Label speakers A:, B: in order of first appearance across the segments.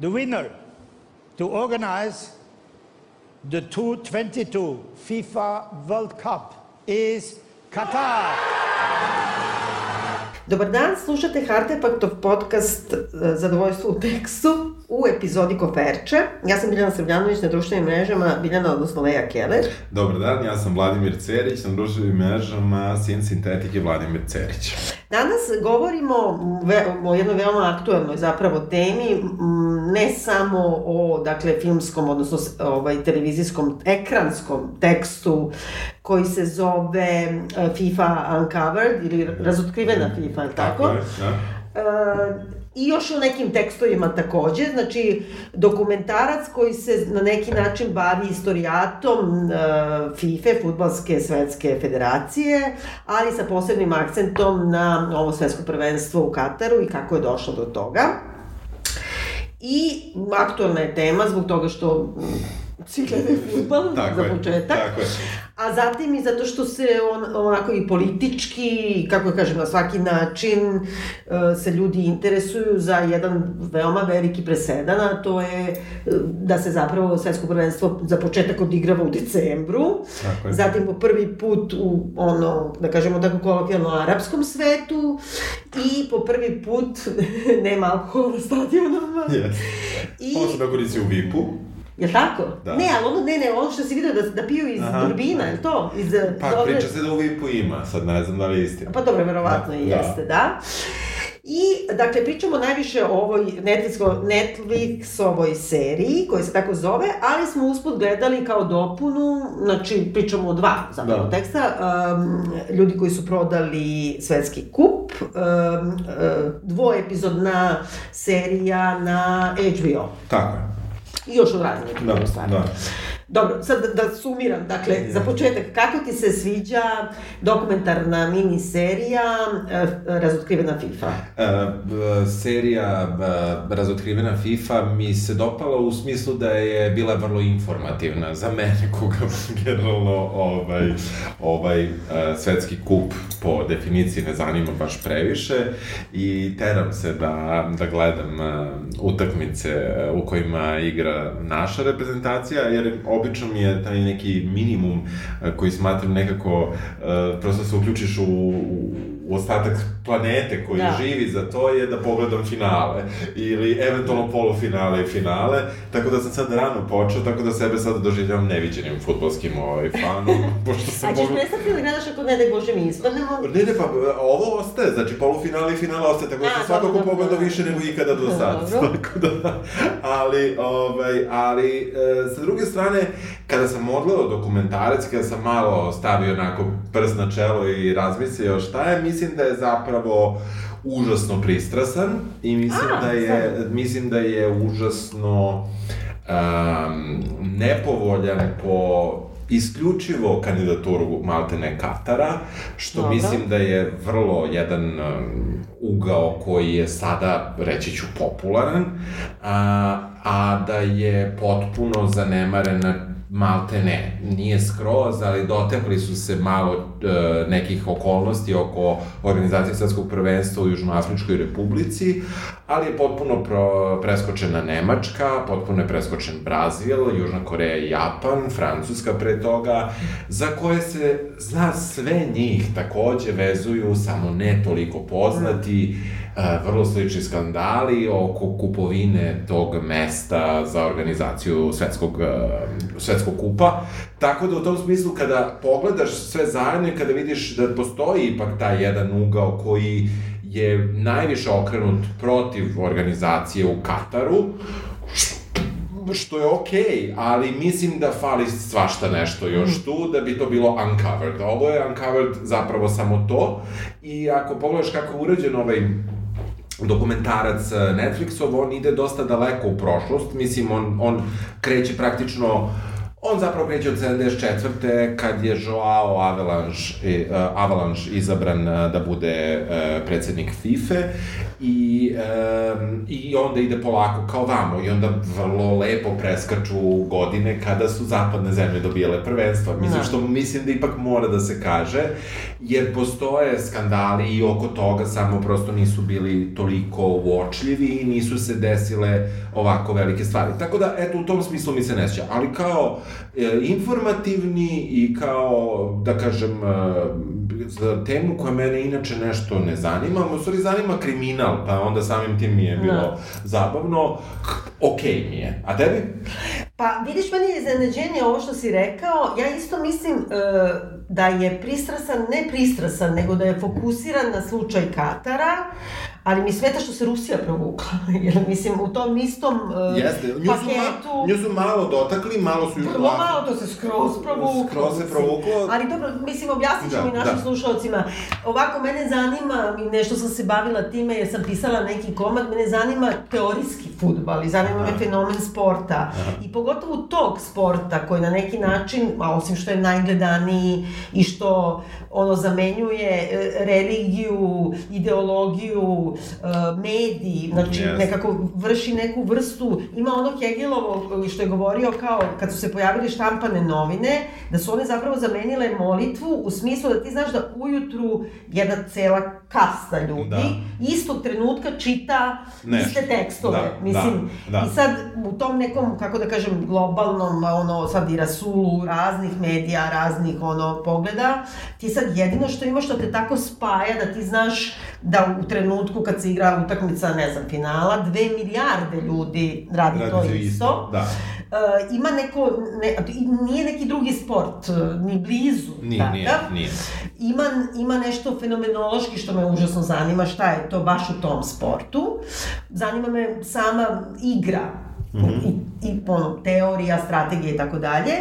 A: the winner to organize the 2022 FIFA World Cup is Qatar.
B: Dobar dan, slušate Hartefaktov podcast e, Zadovoljstvo u tekstu u epizodi Koferče. Ja sam Biljana Srbljanović na društvenim mrežama, Biljana odnosno Leja Keller.
C: Dobar dan, ja sam Vladimir Cerić, na društvenim mrežama Sin Sintetike Vladimir Cerić.
B: Danas govorimo ve, o jednoj veoma aktuelnoj zapravo temi, ne samo o dakle, filmskom, odnosno ovaj, televizijskom, ekranskom tekstu koji se zove e, FIFA Uncovered ili razotkrivena FIFA, tako? Tako je, da. E, I još o nekim tekstovima takođe, znači dokumentarac koji se na neki način bavi istorijatom uh, FIFA, Futbalske svetske federacije, ali sa posebnim akcentom na ovo svetsko prvenstvo u Kataru i kako je došlo do toga. I aktualna je tema zbog toga što svi gledaju futbal, za početak. tako je. A zatim i zato što se on, onako i politički, kako kažem, na svaki način uh, se ljudi interesuju za jedan veoma veliki presedan, a to je uh, da se zapravo svetsko prvenstvo za početak odigrava u decembru. Tako je. Zatim po prvi put u ono, da kažemo tako kolokvijalno, arapskom svetu i po prvi put nema alkohola na stadionama.
C: Yes. I... Se dogodi u VIP-u.
B: Je tako? Da. Ne, ali ono, ne, ne, ono što si vidio da, da piju iz Aha. turbina, je to? Iz,
C: pa, dobre... priča se da u VIP-u ima, sad ne znam da li je istina.
B: Pa dobro, verovatno da. i jeste, da. da. I, dakle, pričamo najviše o ovoj Netflixo, Netflixovoj seriji, koja se tako zove, ali smo usput gledali kao dopunu, znači, pričamo o dva zapravo da. teksta, um, ljudi koji su prodali svetski kup, um, uh, dvoepizodna serija na HBO.
C: Tako je.
B: I još u raznim nekim da, stvarima. Da. Dobro, sad da, da sumiram, dakle, yeah. za početak, kako ti se sviđa dokumentarna miniserija uh, Razotkrivena FIFA? Uh,
C: serija uh, Razotkrivena FIFA mi se dopala u smislu da je bila vrlo informativna za mene, koga generalno ovaj, ovaj uh, svetski kup po definiciji ne zanima baš previše i teram se da, da gledam uh, utakmice u kojima igra naša reprezentacija, jer obično mi je taj neki minimum koji smatram nekako, prosto se uključiš u, u u ostatak planete koji da. živi za to je da pogledam finale ili eventualno polufinale i finale, tako da sam sad rano počeo, tako da sebe sad doživljavam neviđenim futbolskim ovaj, fanom,
B: pošto sam... A ćeš pogled... prestati ili gledaš ako ne da Bože mi ispadnemo?
C: Ne, ne, pa ovo ostaje, znači polufinale i finale ostaje, tako da sam svakako pogledao više nego ikada do sad, tako da, ali, ovaj, ali, e, sa druge strane, kada sam odgledao dokumentarac, kada sam malo stavio onako prst na čelo i razmislio šta je, mislim da je zapravo užasno pristrasan i mislim A, da je sad. mislim da je užasno um, nepovoljan po isključivo kandidaturu Maltene Katara, što Dobro. mislim da je vrlo jedan um, ugao koji je sada, reći ću, popularan, a, a da je potpuno zanemaren malte ne, nije skroz, ali dotekli su se malo nekih okolnosti oko organizacije svetskog prvenstva u Južnoafričkoj republici, ali je potpuno pro, preskočena Nemačka, potpuno je preskočen Brazil, Južna Koreja i Japan, Francuska pre toga, za koje se, zna, sve njih takođe vezuju, samo ne toliko poznati, E, vrlo slični skandali oko kupovine tog mesta za organizaciju svetskog, e, svetskog kupa. Tako da u tom smislu kada pogledaš sve zajedno i kada vidiš da postoji ipak taj jedan ugao koji je najviše okrenut protiv organizacije u Kataru, što je okej, okay, ali mislim da fali svašta nešto još mhm. tu da bi to bilo uncovered. Ovo je uncovered zapravo samo to i ako pogledaš kako je urađen ovaj dokumentarac eh, Netflixov, on ide dosta daleko u prošlost, mislim, on, on kreće praktično On zapravo kreće od 74. kad je Joao Avalanche, uh, Avalanche izabran uh, da bude uh, predsednik FIFA i, um, i onda ide polako kao vamo i onda vrlo lepo preskaču godine kada su zapadne zemlje dobijale prvenstva. Mislim, da. što mislim da ipak mora da se kaže, jer postoje skandali i oko toga, samo prosto nisu bili toliko uočljivi i nisu se desile ovako velike stvari. Tako da, eto, u tom smislu mi se ne sjeća. Ali kao informativni i kao, da kažem, e, za temu koja mene inače nešto ne zanima, u stvari zanima kriminal, pa onda samim tim mi je bilo no. Da. zabavno, okej okay mi je. A tebi?
B: Pa, vidiš, meni je iznenađenje ovo što si rekao, ja isto mislim uh, da je pristrasan, ne pristrasan, nego da je fokusiran na slučaj Katara, ali mi smeta što se Rusija provukla, jer mislim u tom istom uh,
C: Jeste, nju paketu... Su ma, nju su malo dotakli, malo su
B: ju... Vrlo malo, to se skroz provuklo.
C: Skroz se provuklo.
B: Ali dobro, mislim, objasnit ćemo da, i našim da. slušalcima. Ovako, mene zanima, i nešto sam se bavila time, jer sam pisala neki komad, mene zanima teorijski futbal i zanima me fenomen sporta. Aha. I pogotovo tog sporta koji na neki način, a osim što je najgledaniji i što ono zamenjuje e, religiju, ideologiju, e, mediji, znači yes. nekako vrši neku vrstu, ima ono Hegelovo što je govorio kao kad su se pojavili štampane novine, da su one zapravo zamenile molitvu u smislu da ti znaš da ujutru jedna cela kasta ljudi da. istog trenutka čita Nešto. iste tekstove. Da, Mislim, da, da. i sad u tom nekom, kako da kažem, globalnom, ono, sad i rasulu raznih medija, raznih, ono, pogleda, ti sad jedino što imaš što te tako spaja da ti znaš da u trenutku kad se igra utakmica, ne znam, finala, dve milijarde ljudi radi, radi to isto. isto. Da. Uh, ima neko, ne, nije neki drugi sport, uh, ni blizu.
C: Nije, takav. nije, nije.
B: Ima, ima nešto fenomenološki što me užasno zanima, šta je to baš u tom sportu. Zanima me sama igra, mm -hmm. i, i ono, teorija, strategija i tako dalje.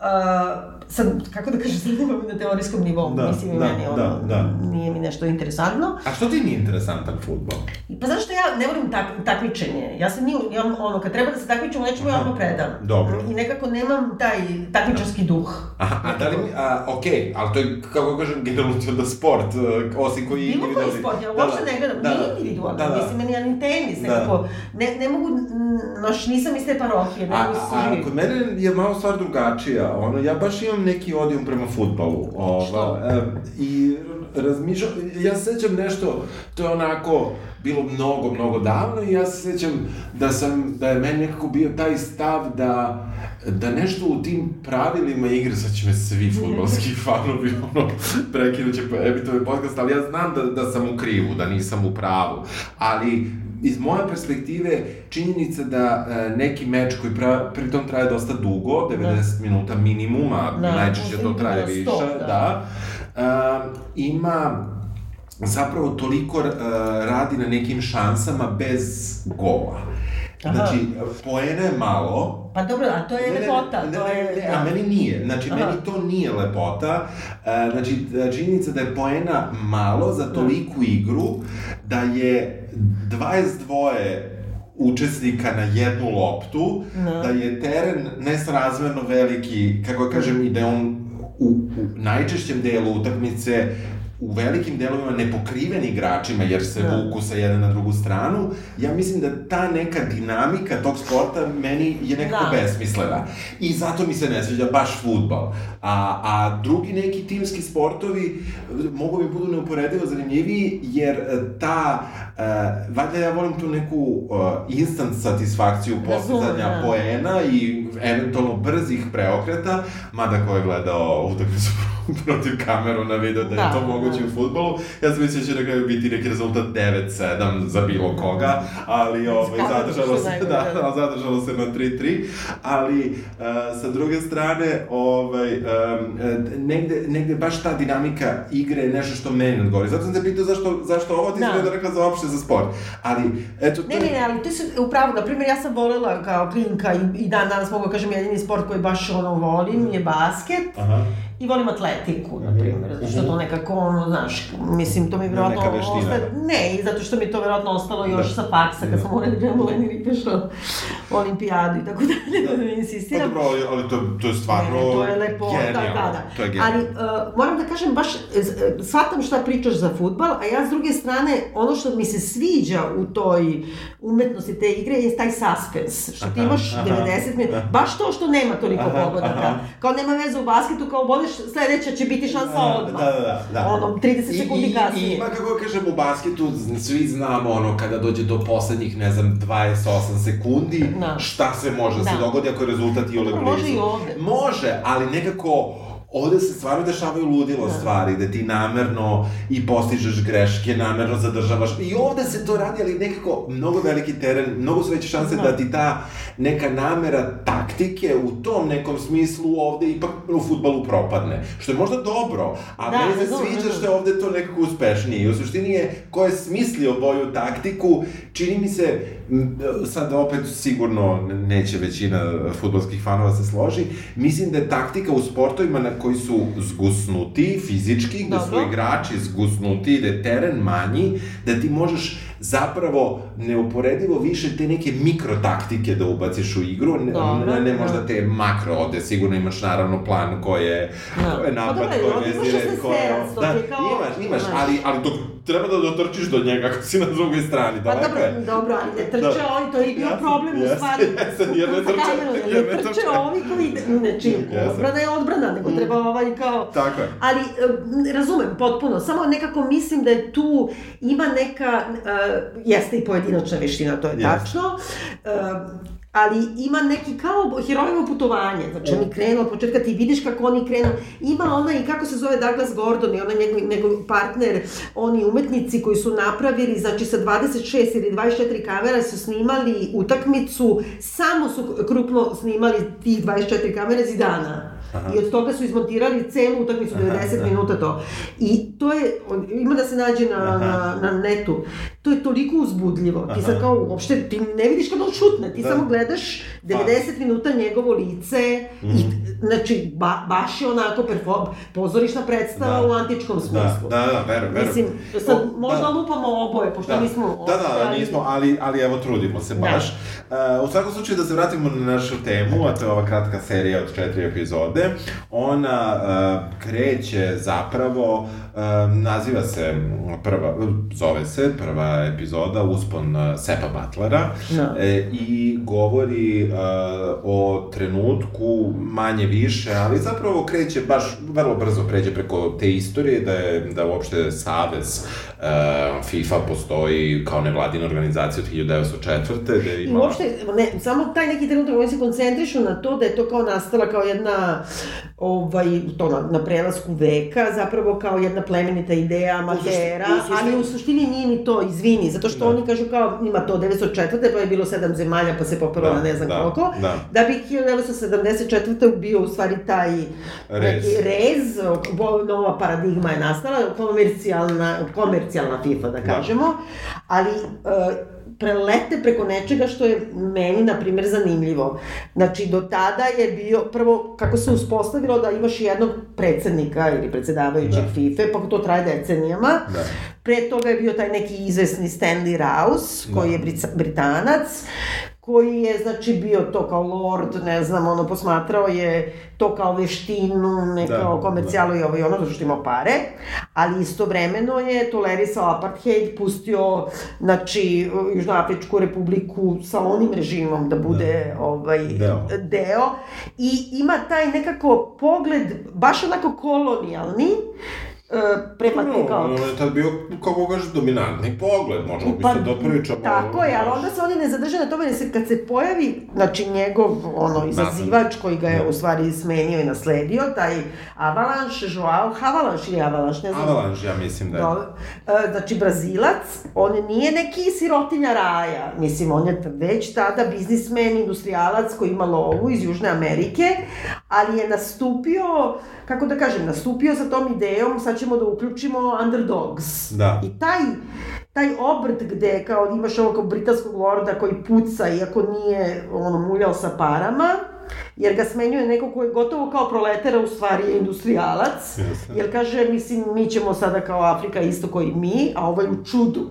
B: Uh, sad, kako da kažem, sad imam na teorijskom nivou, da, mislim i da, meni, ono, da, da. nije mi nešto interesantno.
C: A što ti nije interesantan futbol?
B: Pa zašto ja ne volim tak, takmičenje? Ja sam nije, ja, ono, kad treba da se takmičem, nečemu ja odmah predam.
C: Dobro.
B: I nekako nemam taj takmičarski duh.
C: Aha, a da li mi, a, okej, okay, ali to je, kako kažem, generalno da sport, uh, osim koji
B: Bilo koji sport, ja uopšte da, ne gledam, da, nije individualno, da, da. mislim, meni ja ni tenis, da. nekako, ne, ne mogu, noš, nisam iz te parohije, ne mogu se
C: A, kod mene je malo stvar drugačija, ono, ja baš imam neki odijum prema futbalu. Ova, e, I razmišljam, ja se sećam nešto, to je onako bilo mnogo, mnogo davno i ja se sećam da sam, da je meni nekako bio taj stav da da nešto u tim pravilima igre, sad će me svi futbolski fanovi ono, prekinuće ebitove podcast, ali ja znam da, da sam u krivu, da nisam u pravu, ali iz moje perspektive činjenica da e, neki meč koji pra, pritom traje dosta dugo, 90 da. minuta minimuma, da, najčešće to traje više, da, da e, ima zapravo toliko e, radi na nekim šansama bez gola. Aha. Znači, poena je malo.
B: Pa dobro, a to je ne, lepota. Ne, ne, to je,
C: ne, ne, a meni nije. Znači, Aha. meni to nije lepota. E, znači, činjenica da je poena malo za toliku igru, da je 22 učesnika na jednu loptu, no. Da. da je teren nesrazmerno veliki, kako kažem, i da je on u, u najčešćem delu utakmice u velikim delovima nepokriveni igračima jer se da. vuku sa jedne na drugu stranu, ja mislim da ta neka dinamika tog sporta meni je nekako da. besmislena. I zato mi se ne sviđa baš futbal. A, a drugi neki timski sportovi mogu mi budu neuporedivo zanimljiviji jer e, ta, uh, valjda ja volim tu neku uh, instant satisfakciju postizanja da. poena i eventualno brzih preokreta, mada ko je gledao utakmicu protiv na video da je da, to moguće u futbolu. Ja sam mislio da će na kraju biti neki rezultat 9-7 za bilo koga, ali ovaj, zadržalo se, da, da, zadržalo se na 3-3, ali uh, sa druge strane, ovaj, um, negde, negde baš ta dinamika igre je nešto što meni odgovori. Zato sam te pitao zašto, zašto ovo ti da. da rekla za opšte za sport. Ali, eto...
B: Ne, ne, ne, ali ti su upravo, na primjer, ja sam volela kao klinka i, i dan danas mogu da kažem jedini sport koji baš ono volim je basket. Aha i volim atletiku, na primjer, zato što to nekako, ono, znaš, mislim, to mi vjerojatno ostaje, ne, i zato što mi to vjerojatno ostalo još da. sa faksa, kad da. sam morali da Leni Ripešo. olimpijadu i tako dalje, da ne
C: Pa
B: insistiram.
C: dobro, ali, ali to, to je stvarno
B: Ne, to je lepo, da,
C: genijalno.
B: da, da.
C: To je genijalno.
B: Ali uh, moram da kažem, baš e, e, shvatam šta pričaš za futbal, a ja s druge strane, ono što mi se sviđa u toj umetnosti te igre je taj suspens, što ti
C: Aha,
B: imaš
C: aha,
B: 90 minuta, baš to što nema toliko
C: Aha,
B: pogodaka.
C: aha.
B: Kao nema veze u basketu, kao bodeš, sledeća će biti šansa odmah.
C: Da, da, da, da.
B: Ono, 30
C: I-
B: sekundi
C: i-
B: kasnije.
C: I ima, kako kažem, u basketu, svi znamo, ono, kada dođe do poslednjih, ne znam, 28 sekundi,
B: Da.
C: šta se može da se
B: Da.
C: dogodi ako je rezultat i ole blizu.
B: može i ovde.
C: Može, ali nekako, ovde se stvarno dešavaju ludilo stvari, gde ti namerno i postižeš greške, namerno zadržavaš. I ovde se to radi, ali nekako mnogo veliki teren, mnogo su veće šanse da ti ta neka namera taktike u tom nekom smislu ovde ipak u futbalu propadne. Što je možda dobro, a
B: Da,
C: meni se
B: razumem,
C: sviđa
B: razumem.
C: što je ovde to nekako uspešnije. I u suštini je, ko je smislio boju taktiku, čini mi se, sad opet sigurno neće većina futbolskih fanova se složi, mislim da je taktika u sportovima na koji su zgusnuti fizički, gde su igrači zgusnuti, da je teren manji, da ti možeš zapravo neuporedivo više te neke mikrotaktike da ubaciš u igru, ne, ne, ne
B: da.
C: možda te makro, ovde sigurno imaš naravno plan ko je,
B: Da.
C: ko je
B: Pa
C: napad, ko je vezire, ko je...
B: 16 to
C: Da,
B: je
C: imaš, imaš, ali, ali dok treba da dotrčiš do njega ako si na drugoj strani,
B: Pa
C: daleko
B: dobro,
C: je.
B: dobro, ali ne trče
C: Da.
B: ovi, to je bio
C: Jeste,
B: problem u
C: jeste,
B: stvari.
C: jeste, jer ne trče,
B: kamerom,
C: jer
B: ne
C: ne
B: trče
C: trče.
B: ovi koji, znači,
C: Jeste.
B: odbrana je odbrana, nego treba ovaj kao...
C: Tako je.
B: Ali, e, razumem, potpuno, samo nekako mislim da je tu, ima neka, e, jeste i pojedinačna veština, to je
C: Jeste.
B: tačno, e, ali ima neki kao herojevo putovanje, znači oni krenu od početka, ti vidiš kako oni krenu, ima ona i kako se zove Douglas Gordon i ona njegov, njegov partner, oni umetnici koji su napravili, znači sa 26 ili 24 kamera su snimali utakmicu, samo su krupno snimali tih 24 kamere zidana. I od toga su izmontirali celu utakmicu, 90 minuta to. I to je, ima da se nađe na, na, na netu, to je toliko uzbudljivo. Ti sad kao uopšte, ti ne vidiš kada on šutne, ti
C: Da.
B: samo gledaš 90 minuta njegovo lice i, znači, ba, baš je onako perfo, pozorišna predstava
C: Da.
B: u antičkom
C: Da,
B: smislu.
C: da, da, verujem, verujem.
B: Mislim, sad
C: O,
B: možda
C: da.
B: lupamo oboje, pošto
C: Da.
B: nismo...
C: Da, da, da, nismo, ali, ali evo trudimo se
B: Da.
C: baš. Uh, u svakom slučaju da se vratimo na našu temu, a to je ova kratka serija od četiri epizode. Ona uh, kreće zapravo, uh, naziva se prva, zove se prva epizoda Uspon uh, Sepa Butlera
B: Da.
C: e, i govori uh, o trenutku manje više, ali zapravo kreće baš vrlo brzo pređe preko te istorije da je da uopšte Savez FIFA postoji kao nevladina organizacija od 1904. da je
B: I
C: imala...
B: uopšte, ne, samo taj neki trenutak oni se koncentrišu na to da je to kao nastala kao jedna, ovaj, to na, na prelasku veka, zapravo kao jedna plemenita ideja amatera,
C: u suštini-
B: ali u suštini nije ni to, izvini, zato što
C: Da.
B: oni kažu kao ima to 904. pa je bilo sedam zemalja pa se popelo
C: Da,
B: na ne znam
C: da,
B: koliko,
C: da.
B: da bi 1974. bio u stvari taj
C: Rez.
B: neki rez, bo- nova paradigma je nastala, komercijalna, komercijalna FIFA da kažemo, ali e, prelete preko nečega što je meni, na primjer, zanimljivo. Znači, do tada je bio, prvo, kako se uspostavilo da imaš jednog predsednika ili predsedavajućeg
C: Da.
B: FIFA, pa to traje decenijama.
C: Da.
B: Pre toga je bio taj neki izvesni Stanley Rouse, koji
C: Da.
B: je Britanac, koji je, znači, bio to kao lord, ne znam, ono, posmatrao je to kao veštinu, ne
C: Da,
B: kao komercijalu i ovo i ono, zato što ima pare, ali istovremeno je tolerisao apartheid, pustio, znači, Južnoafričku republiku sa onim režimom da bude, ovaj,
C: Deo.
B: deo, i ima taj nekako pogled, baš onako kolonijalni, e, kao...
C: No, on je tad bio, kako kažeš, dominantni pogled, možemo bi se dopričamo.
B: Pa, Tako je, ali onda se oni ne zadrže na tome, jer se, kad se pojavi, znači njegov, ono, izazivač koji ga je
C: Da.
B: u stvari smenio i nasledio, taj Avalanche, Joao Havalanche ili Avalanche, ne znam.
C: Avalanche, ja mislim da je.
B: Do, e, znači, Brazilac, on nije neki sirotinja raja, mislim, on je već tada biznismen, industrijalac koji ima lovu iz Južne Amerike, ali je nastupio, kako da kažem, nastupio sa tom idejom, sad ćemo da uključimo underdogs.
C: Da.
B: I taj, taj obrt gde kao imaš ovog britanskog lorda koji puca, iako nije ono, muljao sa parama, jer ga smenjuje neko ko je gotovo kao proletera, u stvari je industrijalac,
C: Jeste.
B: jer kaže, mislim, mi ćemo sada kao Afrika isto koji mi, a ovo je u čudu.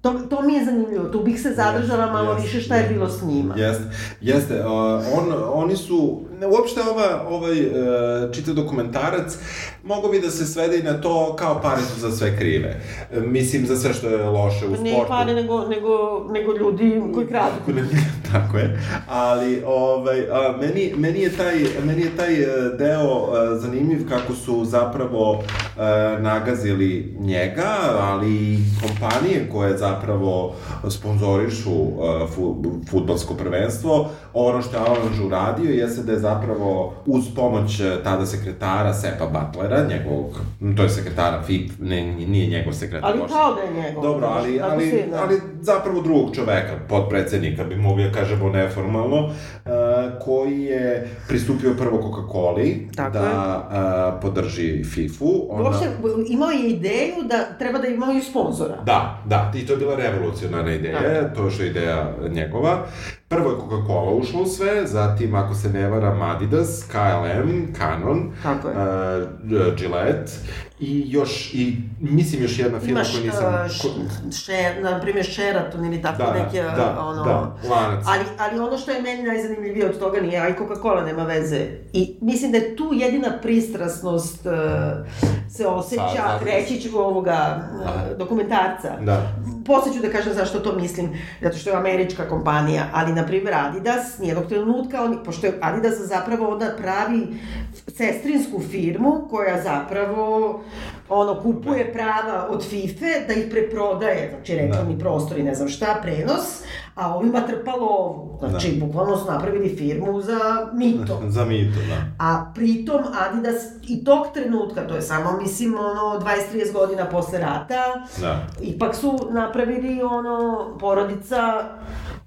B: To, to mi je zanimljivo, tu bih se zadržala malo
C: Jeste,
B: više šta je bilo s njima.
C: Jeste, jeste. Uh, on, oni su, uopšte ova, ovaj uh, čitav dokumentarac, mogo bi da se svede i na to kao pare su za sve krive. E, mislim, za sve što je loše u
B: Pa ne
C: sportu.
B: pare, nego, nego, nego ljudi koji kradu.
C: Tako je. Ali, ovaj, a, meni, meni, je taj, meni je taj e, deo a, zanimljiv kako su zapravo a, nagazili njega, ali i kompanije koje zapravo sponzorišu a, fu, futbalsko prvenstvo. Ono što je Avalanche uradio jeste da je zapravo uz pomoć e, tada sekretara Sepa Butlera, njegovog, to je sekretara FIP, ne, nije njegov sekretar.
B: Ali kao da je njegov.
C: Dobro, ali, ali,
B: da.
C: ali zapravo drugog čoveka, podpredsednika, bi mogli da kažemo neformalno, uh, koji je pristupio prvo Coca-Coli da uh, podrži FIFA-u. Onda...
B: Uopšte, imao je ideju da treba da imaju sponzora.
C: Da, da, i to je bila revolucionarna ideja,
B: Da.
C: to je što je ideja njegova. Prvo je Coca-Cola ušla u sve, zatim, ako se ne varam, Adidas, KLM, Canon,
B: Tako je.
C: uh, Gillette i još, i mislim još jedna firma
B: Imaš,
C: koju nisam...
B: uh, š, še, na primjer, Sheraton ili tako
C: Da,
B: neki, uh,
C: da,
B: ono...
C: da, lanac.
B: Ali, ali ono što je meni najzanimljivije od toga nije, a i Coca-Cola nema veze. I mislim da je tu jedina pristrasnost uh, se osjeća,
C: Sa- za-
B: reći ću ovoga uh, dokumentarca.
C: Da.
B: Posle ću da kažem zašto to mislim, zato što je američka kompanija, ali na primjer Adidas, nijednog trenutka, oni, pošto je Adidas zapravo onda pravi sestrinsku firmu koja zapravo ono, kupuje prava od FIFA da ih preprodaje, znači reklamni prostor i ne znam šta, prenos, a ovima trpa lovu. Znači, bukvalno su napravili firmu za mito.
C: Za mito, da.
B: A pritom Adidas i tog trenutka, to je samo, mislim, ono, 20-30 godina posle rata,
C: Da.
B: ipak su napravili, ono, porodica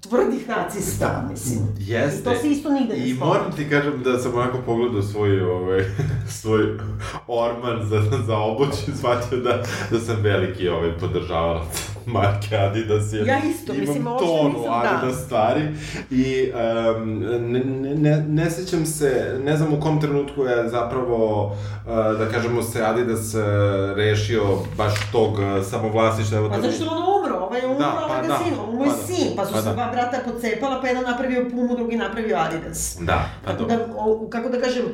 B: tvrdih nacista, mislim.
C: Jeste.
B: I to se isto nigde ne
C: I
B: spominje.
C: moram ti kažem da sam onako pogledao svoj, ovaj, svoj orman za, za obuć i shvatio da, da sam veliki ovaj, podržavalac marke Adidas. Jer
B: Ja isto,
C: imam
B: mislim, uopšte
C: tonu
B: nisam, da.
C: Adidas stvari i um, ne, ne, ne, sećam se, ne znam u kom trenutku je zapravo, uh, da kažemo se, Adidas uh, rešio baš tog uh, samovlasništva. Evo,
B: Pa
C: to-
B: zašto ono? Ovaj je umro,
C: Da, pa
B: ovaj
C: da.
B: sin, ovo mu je
C: Pa da.
B: sin, pa su
C: Pa
B: se
C: da.
B: dva brata pocepala, pa jedan napravio Pumu, drugi napravio Adidas.
C: Da, pa
B: Tako
C: dobro.
B: da, o, kako da kažem,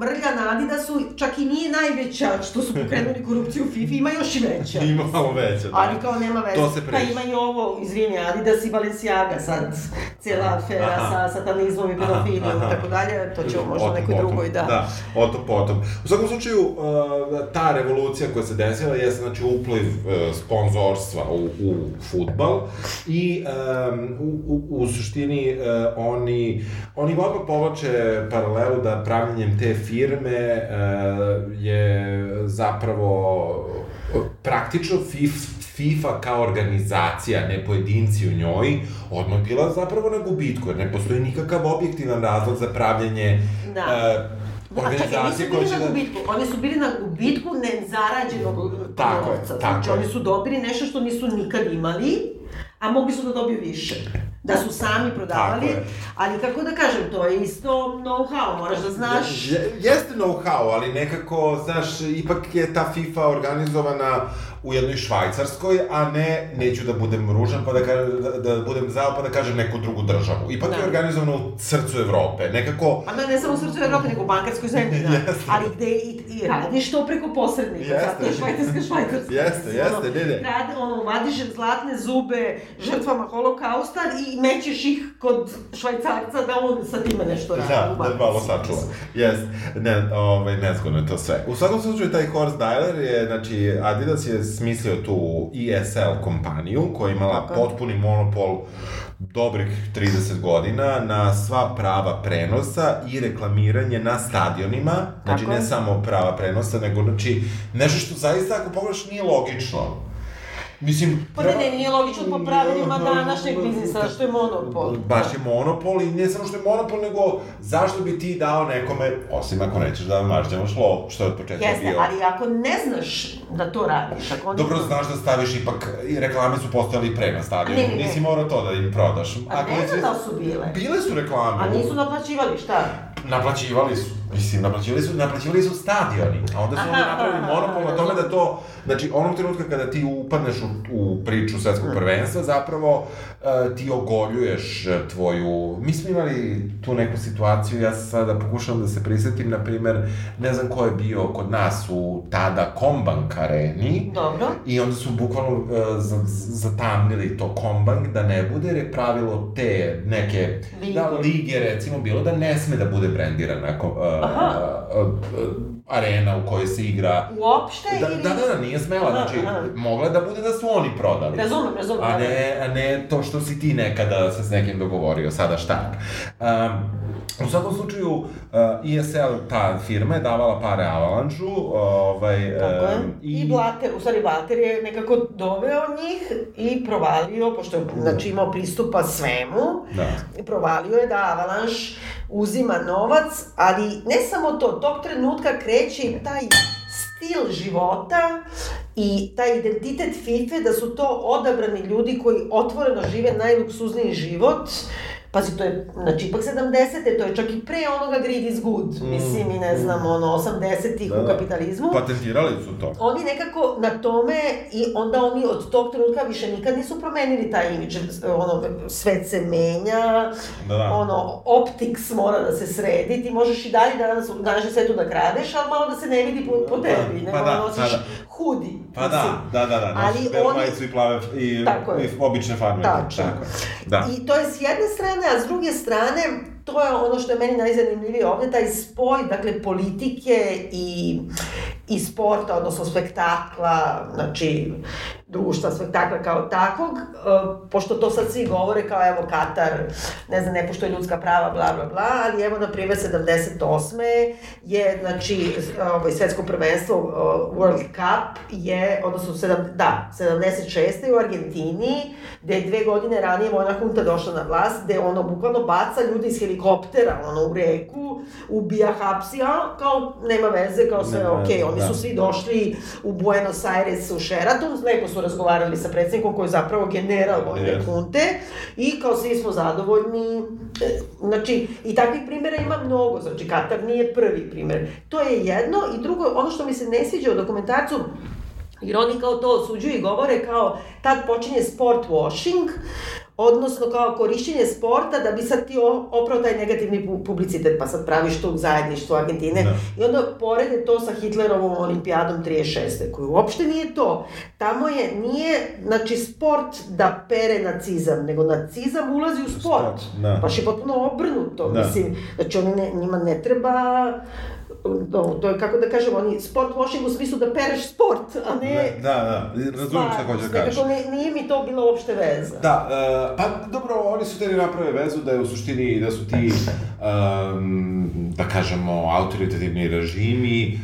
B: mrlja na Adidasu čak i nije najveća što su pokrenuli korupciju u FIFA, ima još i veća.
C: Ima malo veće, da.
B: Ali kao nema veze.
C: To se
B: pa
C: preći.
B: ima i ovo, izvini, Adidas i Balenciaga sad, cijela afera
C: Aha.
B: sa satanizmom i pedofilijom i tako dalje, to ćemo možda nekoj drugoj, da.
C: Da, o tom potom. U svakom slučaju, uh, ta revolucija koja se desila je znači upliv uh, sponzorstva u, u futbal i um, u, u, u suštini uh, oni, oni odmah povlače paralelu da pravljenjem te firme uh, je zapravo uh, praktično FIF, FIFA kao organizacija, ne pojedinci u njoj, odmah bila zapravo na gubitku, jer ne postoji nikakav objektivan razlog za pravljenje
B: Da.
C: e,
B: Da,
C: organizacije
B: bili
C: će da...
B: gubitku, oni su bili na gubitku nezarađenog
C: Tako je,
B: novca.
C: tako
B: Znači,
C: je.
B: oni su dobili nešto što nisu nikad imali, a mogli su da dobiju više. Da su sami prodavali,
C: je.
B: ali kako da kažem, to je isto know-how, moraš da znaš.
C: Je- Jeste know-how, ali nekako, znaš, ipak je ta FIFA organizovana u jednoj Švajcarskoj, a ne, neću da budem ružan, pa da, kažem, da, da budem zao, pa da kažem neku drugu državu. Ipak
B: Da.
C: je organizovana u srcu Evrope. Nekako,
B: A da ne samo u srcu Evrope, nego u bankarskoj zemlji, da.
C: Jeste.
B: Ali gde i, i radiš to preko posrednika,
C: Jeste.
B: zato je švajcarska švajcarska.
C: Jeste, jeste, ne, ne.
B: Rade, ono, vadiš zlatne zube žrtvama holokausta i mećeš ih kod švajcarca da on sa time nešto radi.
C: Da, da malo sačuva. Jes, ne, ovaj, nezgodno je to sve. U svakom slučaju, taj Horst Dailer je, znači, Adidas je smislio tu ESL kompaniju, koja je imala
B: Tako
C: potpuni monopol dobrih 30 godina na sva prava prenosa i reklamiranje na stadionima, znači
B: Tako
C: ne
B: je.
C: samo prava prenosa, nego znači nešto što zaista ako pogledaš nije logično. Mislim,
B: Pa ne, ne, nije logično po pravilima današnjeg biznisa, što je monopol.
C: Baš je monopol i ne samo što je monopol, nego zašto bi ti dao nekome, osim ako nećeš da mažnjavaš lov, što je od početka
B: Jeste,
C: bio.
B: ali ako ne znaš da to radiš, ako.
C: Dobro, znaš da staviš ipak, i reklame su postojali i pre na stadionu,
B: Ne, ne,
C: nisi morao to da im prodaš.
B: A ne znam da su bile.
C: Bile su reklame.
B: A nisu naplaćivali, šta?
C: naplaćivali su, mislim, naplaćivali su, naplaćivali su stadioni, a onda su oni napravili monopol na tome da to, znači, onog trenutka kada ti upadneš u, u priču svetskog prvenstva, zapravo uh, ti ogoljuješ e, tvoju, mi smo imali tu neku situaciju, ja sada pokušavam da se prisetim, na primer, ne znam ko je bio kod nas u tada Kombank areni,
B: Dobro.
C: I onda su bukvalno uh, zatamnili to kombank da ne bude, jer je pravilo te neke
B: Lige.
C: da, lige recimo bilo da ne sme da bude brendirana uh, arena u kojoj se igra
B: Uopšte
C: Da,
B: ili...
C: da, da, da, nije smela,
B: Aha,
C: znači,
B: aha.
C: mogla da bude da su oni prodali.
B: Razumem, razumem.
C: A ne, a ne to što si ti nekada se s nekim dogovorio, sada šta. Um, u svakom slučaju, uh, ESL, ta firma je davala pare Avalanchu, ovaj...
B: Tako je.
C: em,
B: I, Blater, u stvari Blater je nekako doveo njih i provalio, pošto je znači, imao pristupa svemu,
C: Da.
B: i provalio je da Avalanche uzima novac, ali ne samo to, tog trenutka kreće taj stil života i taj identitet FIFA da su to odabrani ljudi koji otvoreno žive najluksuzniji život, Pazi, to je, znači, ipak 70. to je čak i pre onoga greed is good, mislim, i ne znam, ono, 80-ih
C: Da,
B: u
C: da.
B: kapitalizmu.
C: Patentirali su to.
B: Oni nekako na tome i onda oni od tog trenutka više nikad nisu promenili taj imidž, ono, svet se menja,
C: Da, da.
B: ono, optics mora da se sredi, ti možeš i dalje danas u današnjem svetu da kradeš, ali malo da se ne vidi po, po tebi,
C: Pa
B: nego
C: da,
B: nosiš
C: da, da.
B: Hudi.
C: Pa da, da, da, da,
B: Ali
C: nosiš belu
B: oni-
C: majicu i plave, i,
B: Tako je.
C: i obične farme.
B: Tačno.
C: Tako. Da.
B: I to je s jedne strane, a s druge strane, to je ono što je meni najzanimljivije ovde, taj spoj, dakle, politike i, i sporta, odnosno spektakla, znači, društva, spektakla kao takvog, e, pošto to sad svi govore kao, evo, Katar, ne znam, ne poštuje ljudska prava, bla, bla, bla, ali evo, na primjer, 78. je, znači, ovaj, svetsko prvenstvo uh, World Cup je, odnosno, sedam, da, 76. u Argentini, gde je dve godine ranije vojna hunta došla na vlast, gde ono bukvalno baca ljude iz helikoptera, ono, u reku, ubija, hapsi, a kao, nema veze, kao sve, okej,
C: veze,
B: oni
C: da.
B: su svi došli u Buenos Aires, u Sheraton, lepo su razgovarali sa predsjednikom koji je zapravo general vojne
C: Yes.
B: hunte i kao svi smo zadovoljni, e, znači, i takvih primjera ima mnogo, znači, Katar nije prvi primjer. To je jedno i drugo, ono što mi se ne sviđa u dokumentarcu, jer oni kao to osuđuju i govore kao tad počinje sport washing, odnosno kao korišćenje sporta da bi sad ti oprao taj negativni pu- publicitet, pa sad praviš to u zajedništvu Argentine.
C: Da.
B: I onda porede to sa Hitlerovom olimpijadom 36. koji uopšte nije to. Tamo je, nije, znači, sport da pere nacizam, nego nacizam ulazi u sport.
C: Sport, da.
B: Baš je potpuno obrnuto,
C: Da.
B: mislim. Znači, oni ne, njima ne treba to, to je kako da kažem, oni sport washing u smislu da pereš sport, a ne...
C: Ne, da, da, razumijem šta hoćeš da kažeš.
B: Nekako ne, nije mi to bilo uopšte veza.
C: Da, e, pa dobro, oni su teli naprave vezu da je u suštini, da su ti, um, da kažemo, autoritativni režimi, e,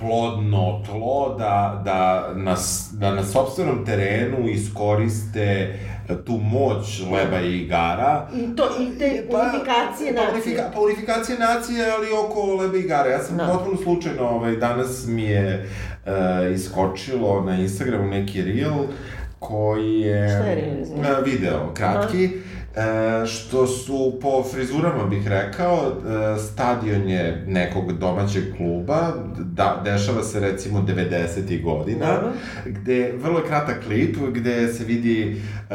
C: plodno tlo, da, da, na, s- da na sobstvenom terenu iskoriste tu moć leba i igara.
B: I, to, i te unifikacije
C: pa,
B: nacije.
C: unifika, pa unifikacije nacije, ali oko lebe i igara. Ja sam
B: Da.
C: potpuno slučajno, ovaj, danas mi je e, iskočilo na Instagramu neki reel koji je...
B: Šta je reel,
C: video, kratki. E, što su po frizurama bih rekao, e, stadion je nekog domaćeg kluba, da, dešava se recimo 90. godina,
B: Dobro.
C: gde vrlo je kratak klip gde se vidi e,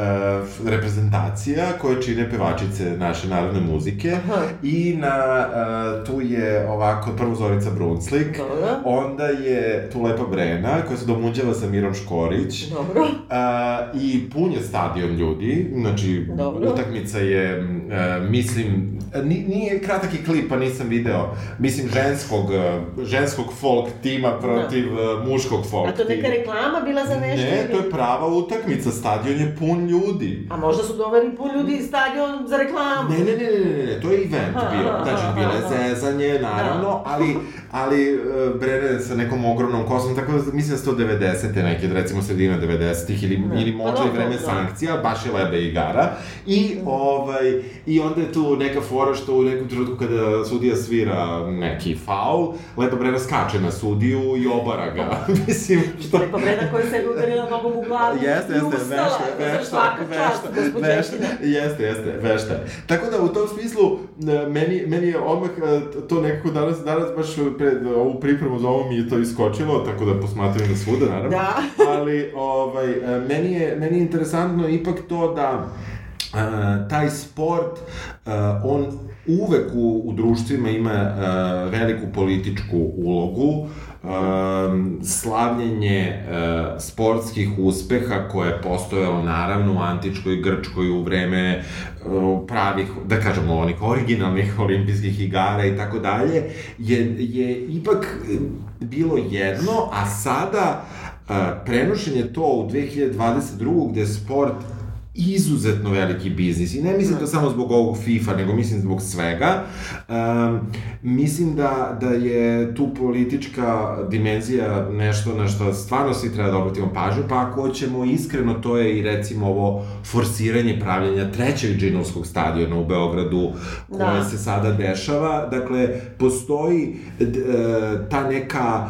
C: reprezentacija koje čine pevačice naše narodne muzike
B: Aha.
C: i na e, tu je ovako prvo Zorica Brunslik,
B: Dobro.
C: onda je tu Lepa Brena koja se domuđava sa Mirom Škorić,
B: Dobro.
C: Uh, I pun je stadion ljudi, znači
B: Dobro.
C: Utakmica je, e, mislim, ni, nije kratak i klip, pa nisam video, mislim ženskog, e, ženskog folk tima protiv e, muškog folk
B: A to neka
C: tima.
B: reklama bila za nešto?
C: Ne,
B: ili-
C: to je prava utakmica, stadion je pun ljudi.
B: A možda su doveli pun ljudi stadion za reklamu.
C: Ne, ne, ne, ne, ne, ne, to je event
B: Aha,
C: bio, znači bilo je
B: aha.
C: zezanje, naravno, ali, ali e, Brene sa nekom ogromnom kosom, tako da mislim da su to 90. neke, recimo sredina 90-ih ili, ili možda i
B: dobro,
C: vreme
B: da.
C: sankcija, baš je lebe igara. I ovaj, I onda je tu neka fora što u nekom trenutku kada sudija svira neki faul, Lepa Brena skače na sudiju i obara ga. Mislim,
B: što... Lepa Brena koja se udarila nogom u glavu
C: jeste, jeste, vešta, vešta, vešta, vešta, jeste, jeste, vešta. Tako da u tom smislu, meni, meni je odmah to nekako danas, danas baš pred ovu pripremu za ovo mi je to iskočilo, tako da posmatrujem na svuda, naravno.
B: Da.
C: Ali, ovaj, meni je, meni je interesantno ipak to da taj sport, on uvek u, u društvima ima veliku političku ulogu, um, slavljenje uh, sportskih uspeha koje je postojalo naravno u antičkoj Grčkoj u vreme uh, pravih, da kažemo, onih originalnih olimpijskih igara i tako dalje, je, je ipak bilo jedno, a sada uh, prenošenje to u 2022. gde sport izuzetno veliki biznis i ne mislim to samo zbog ovog FIFA, nego mislim zbog svega. Um, mislim da, da je tu politička dimenzija nešto na što stvarno svi treba da obratimo pažnju, pa ako ćemo iskreno, to je i recimo ovo forsiranje pravljanja trećeg džinovskog stadiona u Beogradu, koje da. se sada dešava. Dakle, postoji d, e, ta neka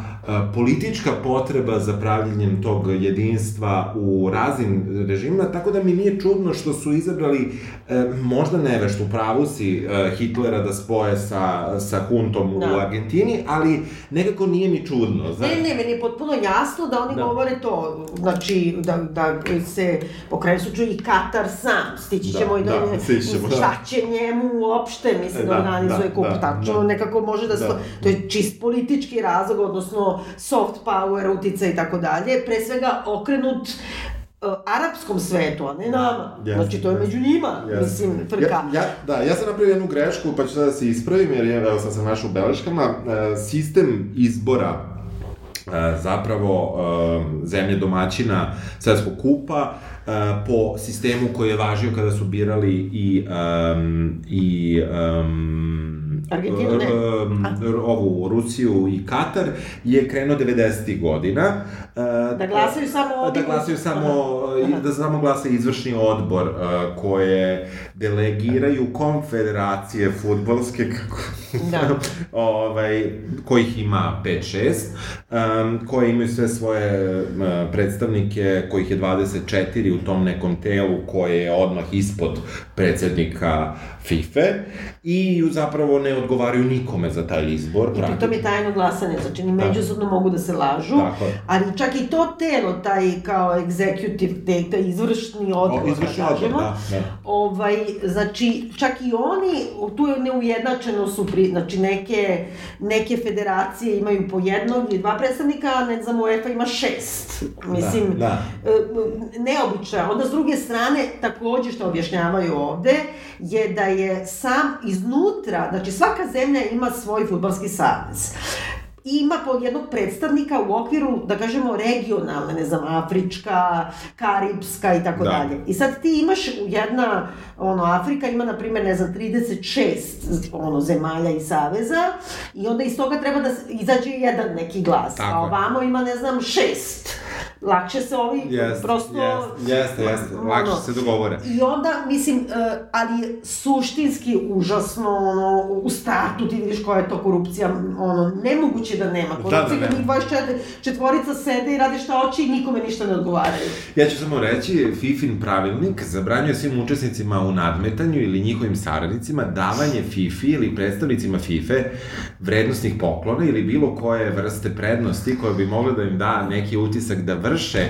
C: politička potreba za pravljenjem tog jedinstva u raznim režimima, tako da mi nije čudno što su izabrali e, možda nevešt u pravu si e, Hitlera da spoje sa, sa huntom da. u Argentini, ali nekako nije mi čudno.
B: Znači... Ne, ne, meni je potpuno jasno da oni da. govore to, znači da, da se pokrenu suču i Katar sam, stići ćemo da, i do da, da, šta će njemu uopšte, mislim, da, da organizuje da, kup, da, tačno da. nekako može da, da. to je čist politički razlog, odnosno soft power, utica i tako dalje, pre svega okrenut uh, arapskom svetu, a ne da, nama. Yes, znači, to je među njima, yes. mislim, frka.
C: Ja, ja, da, ja sam napravio jednu grešku, pa ću sada da se ispravim, jer je, evo sam sam našao u beleškama, uh, sistem izbora uh, zapravo uh, zemlje domaćina Svetskog kupa uh, po sistemu koji je važio kada su birali i, um, i um,
B: Argentinu, ne.
C: ovu Rusiju i Katar je krenuo 90. godina.
B: Da glasaju samo.
C: Da glasaju samo, Aha. da samo glasa izvršni odbor koje delegiraju konfederacije futbolske, kako... Da. ovaj, kojih ima 5-6, um, koje imaju sve svoje um, predstavnike, kojih je 24 u tom nekom telu koje je odmah ispod predsednika FIFA i zapravo ne odgovaraju nikome za taj izbor.
B: I pritom je tajno glasanje, znači ni da. međusobno da. mogu da se lažu, Tako. ali čak i to telo, taj kao executive, taj, taj izvršni odbor, o, izvršni da kažemo, da, da. Ovaj, znači čak i oni, tu je neujednačeno su, pri, znači neke, neke federacije imaju po jednog ili dva predstavnika, a ne znam, UEFA ima šest. Mislim, da, da. E, neobično. Onda s druge strane, takođe što objašnjavaju ovde, je da je sam iznutra, znači svaka zemlja ima svoj futbalski savez ima po jednog predstavnika u okviru, da kažemo, regionalne, ne znam, Afrička, Karibska i tako da. dalje. I sad ti imaš jedna, ono, Afrika ima, na primjer, ne znam, 36 ono, zemalja i saveza i onda iz toga treba da izađe jedan neki glas. Tako a ovamo ima, ne znam, šest lakše se ovi yes, prosto...
C: Jeste, jeste, jeste, lakše ono, se dogovore.
B: I onda, mislim, uh, ali je suštinski užasno, ono, u startu ti vidiš koja je to korupcija, ono, nemoguće da nema korupcije, da, da, da, 24 četvorica sede i rade šta hoće i nikome ništa ne odgovaraju.
C: Ja ću samo reći, FIFIN pravilnik zabranjuje svim učesnicima u nadmetanju ili njihovim saradnicima davanje FIFI ili predstavnicima FIFE vrednostnih poklona ili bilo koje vrste prednosti koje bi mogle da im da neki utisak da vrše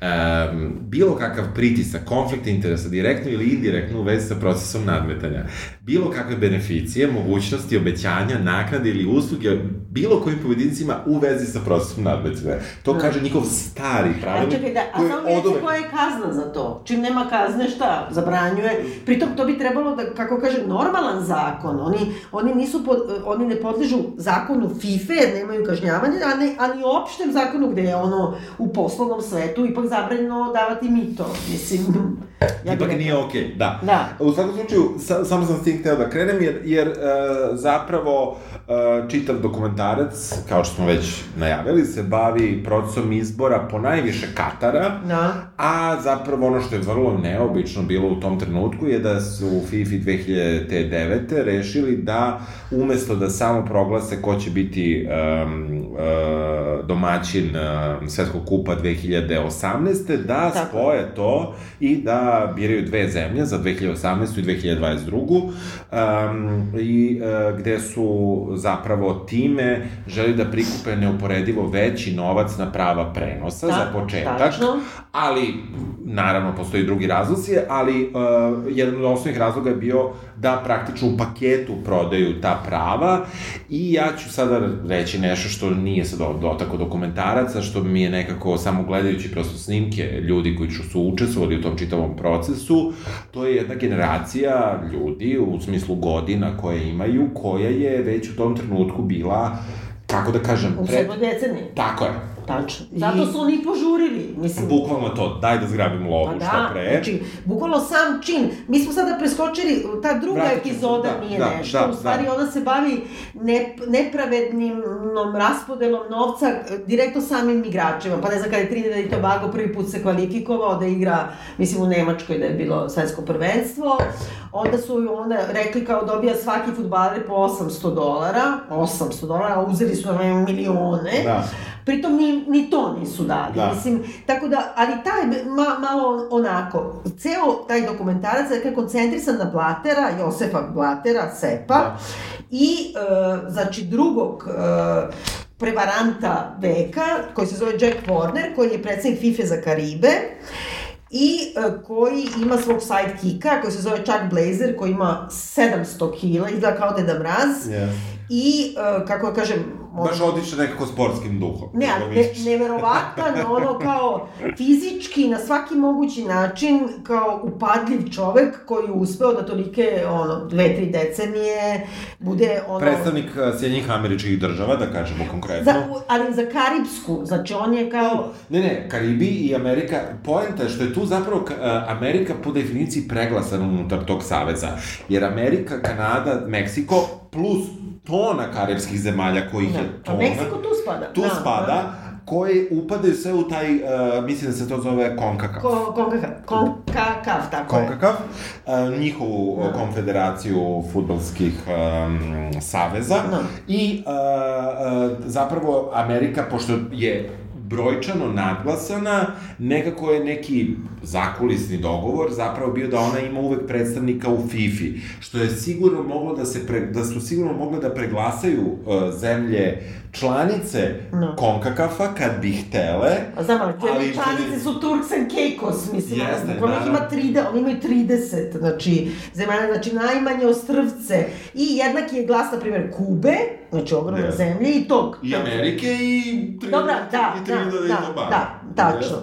C: um, bilo kakav pritisak, konflikt interesa, direktno ili indirektno u vezi sa procesom nadmetanja, bilo kakve beneficije, mogućnosti, obećanja, naknade ili usluge bilo kojim povedincima u vezi sa procesom nadmetanja. To da. kaže njihov stari pravilnik.
B: A čekaj, da, a samo mi odove... koja je kazna za to? Čim nema kazne, šta? Zabranjuje? Pritom to bi trebalo da, kako kaže, normalan zakon. Oni, oni, nisu pod, oni ne podližu zakonu FIFA, nemaju kažnjavanje, a, ne, a ni opštem zakonu gde je ono u poslovnom svetu ipak zabranjeno davati mito, mislim.
C: Ja Ipak nije okej, okay, da.
B: Da.
C: U svakom slučaju, sa, samo sam s tim hteo da krenem, jer, jer uh, zapravo uh, čitav dokumentarac, kao što smo već najavili, se bavi procesom izbora po najviše Katara,
B: Da.
C: a zapravo ono što je vrlo neobično bilo u tom trenutku je da su u FIFA 2009. rešili da umesto da samo proglase ko će biti um, uh, domaćin uh, Svetskog kupa 2018. da
B: Tako.
C: spoje to i da biraju dve zemlje za 2018. i 2022. Um, i uh, gde su zapravo time želi da prikupe neuporedivo veći novac na prava prenosa
B: Da,
C: za početak,
B: tačno.
C: ali naravno postoji drugi razlozi, ali uh, jedan od osnovnih razloga je bio da praktično u paketu prodaju ta prava i ja ću sada reći nešto što nije sad dotako dokumentaraca, što mi je nekako samo gledajući prosto snimke ljudi koji su učestvovali u tom čitavom procesu, to je jedna generacija ljudi u smislu godina koje imaju, koja je već u tom trenutku bila kako da kažem,
B: U sedmoj deceniji.
C: Tako je.
B: Tačno. Zato su oni požurili, mislim.
C: Bukvalno to, daj da zgrabimo lovu
B: Pa
C: što
B: da,
C: pre.
B: znači, bukvalno sam čin. Mi smo sada preskočili, ta druga
C: Vratit ćemo se,
B: epizoda
C: da,
B: nije
C: da,
B: nešto,
C: da,
B: u stvari
C: da.
B: ona se bavi ne, nepravednim raspodelom novca direktno samim igračima. Pa ne znam, kada je Trinidad i Tobago prvi put se kvalifikovao da igra, mislim u Nemačkoj da je bilo svetsko prvenstvo, onda su onda rekli kao dobija svaki futbaler po 800 dolara, 800 dolara, a uzeli su nam milione.
C: Da.
B: Pritom ni, ni to nisu dali.
C: Da.
B: Mislim, tako da, ali taj ma, malo onako, ceo taj dokumentarac je koncentrisan na Blatera, Josefa Blatera, Sepa,
C: Da.
B: i, e, znači, drugog e, prevaranta veka, koji se zove Jack Warner, koji je predsednik FIFA za Karibe, i e, koji ima svog sidekicka koji se zove Chuck Blazer, koji ima 700 kila, izgleda kao Deda Mraz,
C: Yes.
B: i, e, kako da kažem,
C: Baš odiče nekako sportskim duhom.
B: Ne, ne, neverovatan, ono kao fizički, na svaki mogući način, kao upadljiv čovek koji je uspeo da tolike, ono, dve, tri decenije bude, ono...
C: Predstavnik uh, Sjednjih američkih država, da kažemo konkretno.
B: Za, ali za Karibsku, znači on je kao...
C: Ne, ne, Karibi i Amerika, poenta je što je tu zapravo uh, Amerika po definiciji preglasana unutar tog saveza. Jer Amerika, Kanada, Meksiko, plus tona karibskih zemalja kojih je
B: Da,
C: tona.
B: a Meksiko tu spada.
C: Tu
B: da,
C: spada, koji upadaju sve u taj, uh, mislim da se to zove CONCACAF.
B: Ko, konkakav, konkakav, tako je.
C: CONCACAF, uh, njihovu
B: Da.
C: uh, konfederaciju futbolskih um, saveza
B: Da.
C: i uh, uh, zapravo Amerika, pošto je brojčano nadglasana, nekako je neki zakulisni dogovor zapravo bio da ona ima uvek predstavnika u FIFA, što je sigurno moglo da se pre, da su sigurno mogle da preglasaju uh, zemlje članice
B: No.
C: CONCACAF-a kad bi htele,
B: A znam, ali
C: Ali
B: članice su Turks and Caicos, mislim,
C: Jeste,
B: bukvalno ih ima
C: naravno.
B: 30, oni imaju 30, znači, zemalja, znači najmanje ostrvce. I jednak je glas, na primjer, Kube, znači ogromne
C: Jeste.
B: zemlje, i tog.
C: i Amerike i Trinidad-
B: Dobra, da,
C: i
B: da,
C: Trinidad i
B: da,
C: Tobago.
B: da, tačno.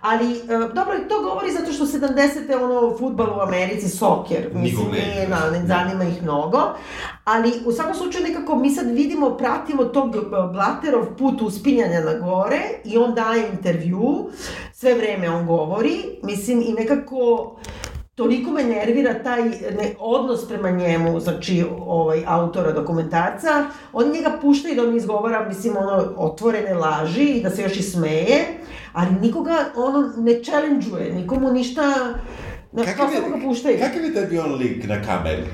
B: Ali, e, dobro, to govori zato što 70. ono, futbal u Americi, soker, mislim,
C: ne
B: nije,
C: interesuje.
B: na, ne zanima ih mnogo, ali u svakom slučaju nekako mi sad vidimo, pratimo tog e, Blaterov put uspinjanja na gore i on daje intervju, sve vreme on govori, mislim, i nekako toliko me nervira taj ne, odnos prema njemu, znači ovaj, autora dokumentarca, on njega pušta i da on izgovara, mislim, ono, otvorene laži i da se još i smeje, ali nikoga, ono, ne challenge-uje, nikomu ništa, na, ga puštaju.
C: kakav je tebi on lik na kameri?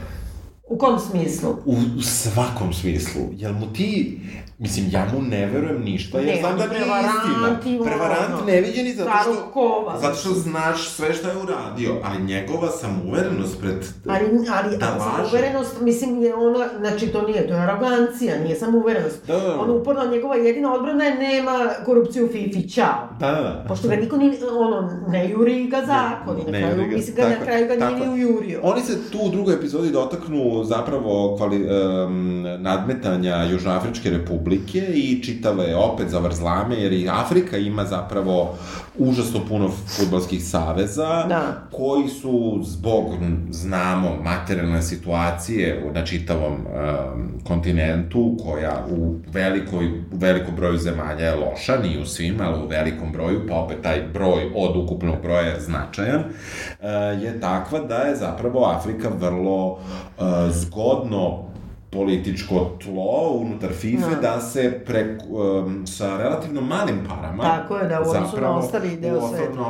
B: U kom smislu?
C: U, u svakom smislu. Jel mu ti... Mislim, ja mu ne verujem ništa, jer
B: Ne,
C: znam da nije istina. Prevarant neviđeni zato što...
B: Kova.
C: Zato što znaš sve šta je uradio, ali njegova samouverenost pred...
B: Ali, ali,
C: Da
B: ali samouverenost, mislim, je ona, znači to nije, to je arogancija, nije samouverenost.
C: Da, da, da.
B: Uporno, njegova jedina odbrana je nema korupciju u FIFA, ćao.
C: Da, da, da.
B: Pošto ga niko ni, ono, ne juri ga zakon, i na
C: Ne
B: kraju,
C: juri ga,
B: mislim ga na
C: tako je,
B: kraju ga
C: tako
B: nije
C: je.
B: ni ujurio.
C: Oni se zapravo kvali, um, nadmetanja Južnoafričke republike i čitave opet zavrzlame, jer i Afrika ima zapravo užasno puno futbalskih saveza,
B: Da.
C: koji su zbog, znamo, materijalne situacije na čitavom um, kontinentu, koja u velikoj, u velikom broju zemalja je loša, nije u svim, ali u velikom broju, pa opet taj broj od ukupnog broja je značajan, uh, je takva da je zapravo Afrika vrlo uh, zgodno političko tlo unutar FIFA
B: Da.
C: da se pre, um, sa relativno malim parama
B: Tako je, da, u odnosu na ostali deo
C: u
B: sveta.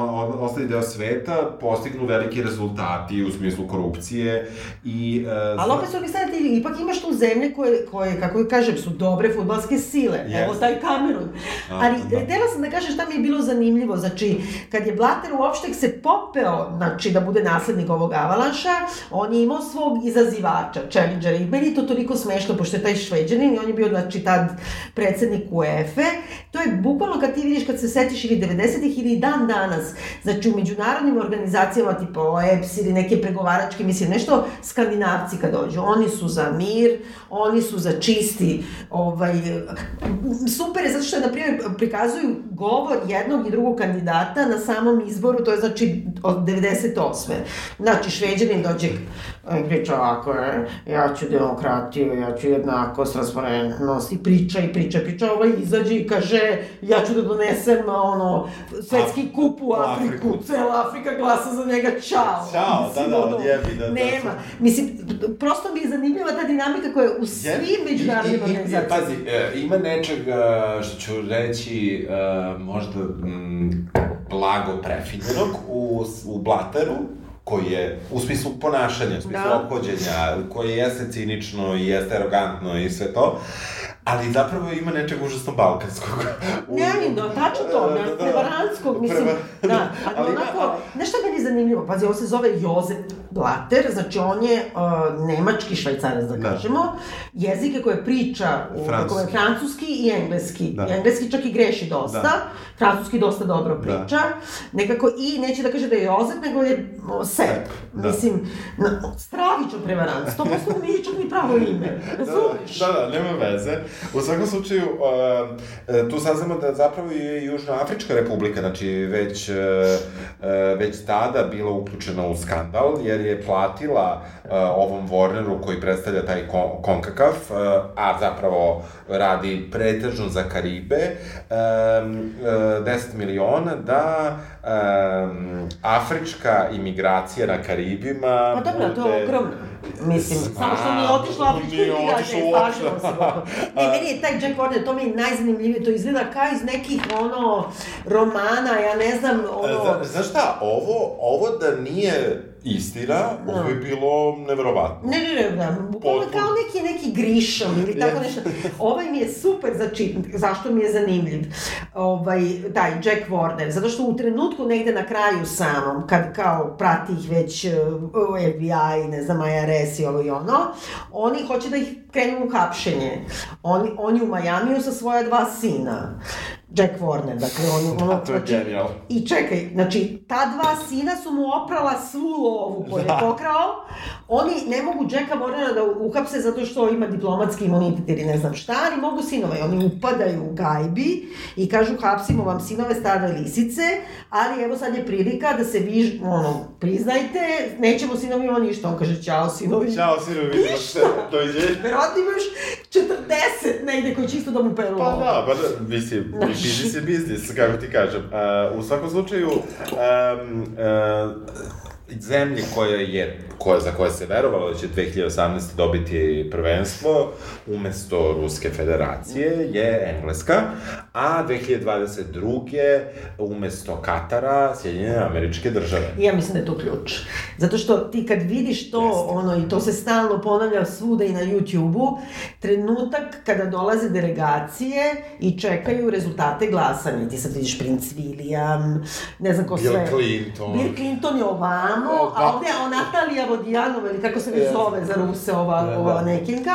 C: ostali deo sveta postignu veliki rezultati u smislu korupcije i uh,
B: Ali opet s druge strane, ti ipak imaš tu zemlje koje, koje, kako kažem, su dobre futbalske sile.
C: Jeste.
B: Evo taj Kamerun.
C: A,
B: Ali,
C: da.
B: htela sam da kažem šta mi je bilo zanimljivo. Znači, kad je Blatter uopšte se popeo, znači, da bude naslednik ovog avalanša, on je imao svog izazivača, challengera. I meni to toliko smešno, pošto je taj šveđanin i on je bio, znači, tad predsednik UEFA. To je bukvalno kad ti vidiš, kad se setiš ili 90-ih ili dan danas, znači u međunarodnim organizacijama tipa OEPS ili neke pregovaračke misije, nešto skandinavci kad dođu, oni su za mir, oni su za čisti, ovaj, super je zato što, na primjer, prikazuju govor jednog i drugog kandidata na samom izboru, to je znači od 98. Znači, šveđanin dođe i priča ovako, e, ja ću demokratiju, ja ću jednakost, transparentnost, i priča i priča, priča, ovaj izađe i kaže, ja ću da donesem, ono, svetski
C: Af-
B: kup u Afriku,
C: Afriku.
B: cela Afrika glasa za njega, čao.
C: Ćao,
B: Mislim,
C: da, da,
B: ono,
C: odjebi, da, da.
B: Nema. Mislim, prosto mi je zanimljiva ta dinamika koja je u svim međunarodnim organizacijama.
D: Pazi, e, ima nečega što ću reći e, možda mm, blago prefinjenog u, u Blateru, koji je u smislu ponašanja, u smislu
B: Da.
D: ophođenja, koji jeste cinično i jeste arogantno i sve to, ali zapravo ima nečeg užasno balkanskog.
B: Ne, ali no, tačno to,
C: Da,
B: ne,
C: da, da.
B: prevarantskog, mislim,
C: Preva-
B: da, ali,
C: ali ima-
B: onako, znaš šta je meni zanimljivo, pazi, ovo se zove Jozef Blatter, znači on je uh, nemački švajcarac, da
C: Da.
B: kažemo, jezike koje priča, u,
C: Francuski.
B: je francuski i engleski,
C: Da.
B: engleski čak i greši dosta,
C: Da.
B: francuski dosta dobro priča, nekako, i neće da kaže da je Jozef, nego je o, Sep,
C: Da.
B: mislim, na, stravičan prevarant, 100% mu nije čak ni pravo ime, razumiješ?
C: Da, da, nema veze. U svakom slučaju, uh, tu saznamo da zapravo je Južnoafrička republika, znači već, uh, uh, već tada bila uključena u skandal, jer je platila uh, ovom Warneru koji predstavlja taj kon konkakav, a zapravo radi pretežno za Karibe, um, uh, 10 miliona da um, afrička imigracija na Karibima
B: Pa dobro, to je ogromno. Mislim, samo što Nije imigraciju,
C: otišlo
B: ne,
C: uopšte.
B: slažemo se. Ne, meni je taj Jack Warner, to mi je najzanimljivije, to izgleda kao iz nekih, ono, romana, ja ne znam, ono...
C: Zna, znaš šta, ovo, ovo da nije istina, ovo bi bilo neverovatno.
B: Ne, ne, ne, da, bukvalno
C: Potpuno.
B: kao neki, neki grišom ili tako nešto. Ovaj mi je super za čit, zašto mi je zanimljiv, ovaj, taj Jack Warner, zato što u trenutku negde na kraju samom, kad kao prati ih već uh, FBI, ne znam, IRS i ovo i ono, oni hoće da ih krenu u hapšenje. On, on je u Majamiju sa svoja dva sina. Jack Warner, dakle, on, ono,
C: to je
B: znači,
C: genijalno.
B: I čekaj, znači, ta dva sina su mu oprala svu lovu koju je
C: Da.
B: pokrao. Oni ne mogu Jacka Warnera da uhapse zato što ima diplomatski imunitet ili ne znam šta, ali mogu sinove. Oni upadaju u gajbi i kažu hapsimo vam sinove stare lisice, ali evo sad je prilika da se vi, ono, priznajte, nećemo sinovima ništa. On kaže, ćao sinovi.
C: Ćao, sinu, vidimo se. Doviđenja.
B: Verovatno imaš 40 negde koji čisto da mu peru
C: Pa da, pa da, mislim, biznis je biznis, kako ti kažem. Uh, u svakom slučaju, um, uh, zemlje koja je, koja, za koje se verovalo da će 2018. dobiti prvenstvo, umesto Ruske federacije, je Engleska, a 2022. umesto Katara, Sjedinjene američke države.
B: Ja mislim da je to ključ. Zato što ti kad vidiš to,
C: Jeste.
B: ono, i to se stalno ponavlja svuda i na YouTube-u, trenutak kada dolaze delegacije i čekaju rezultate glasanja. Ti sad vidiš princ William, ne znam ko
C: Bill
B: sve.
C: Clinton.
B: Bill Clinton je ovamo,
C: O,
B: a ovde je Natalija Vodijanova, ili kako se već
C: Jeste.
B: zove za Ruse, ova,
C: Da,
B: ova
C: da.
B: nekinka.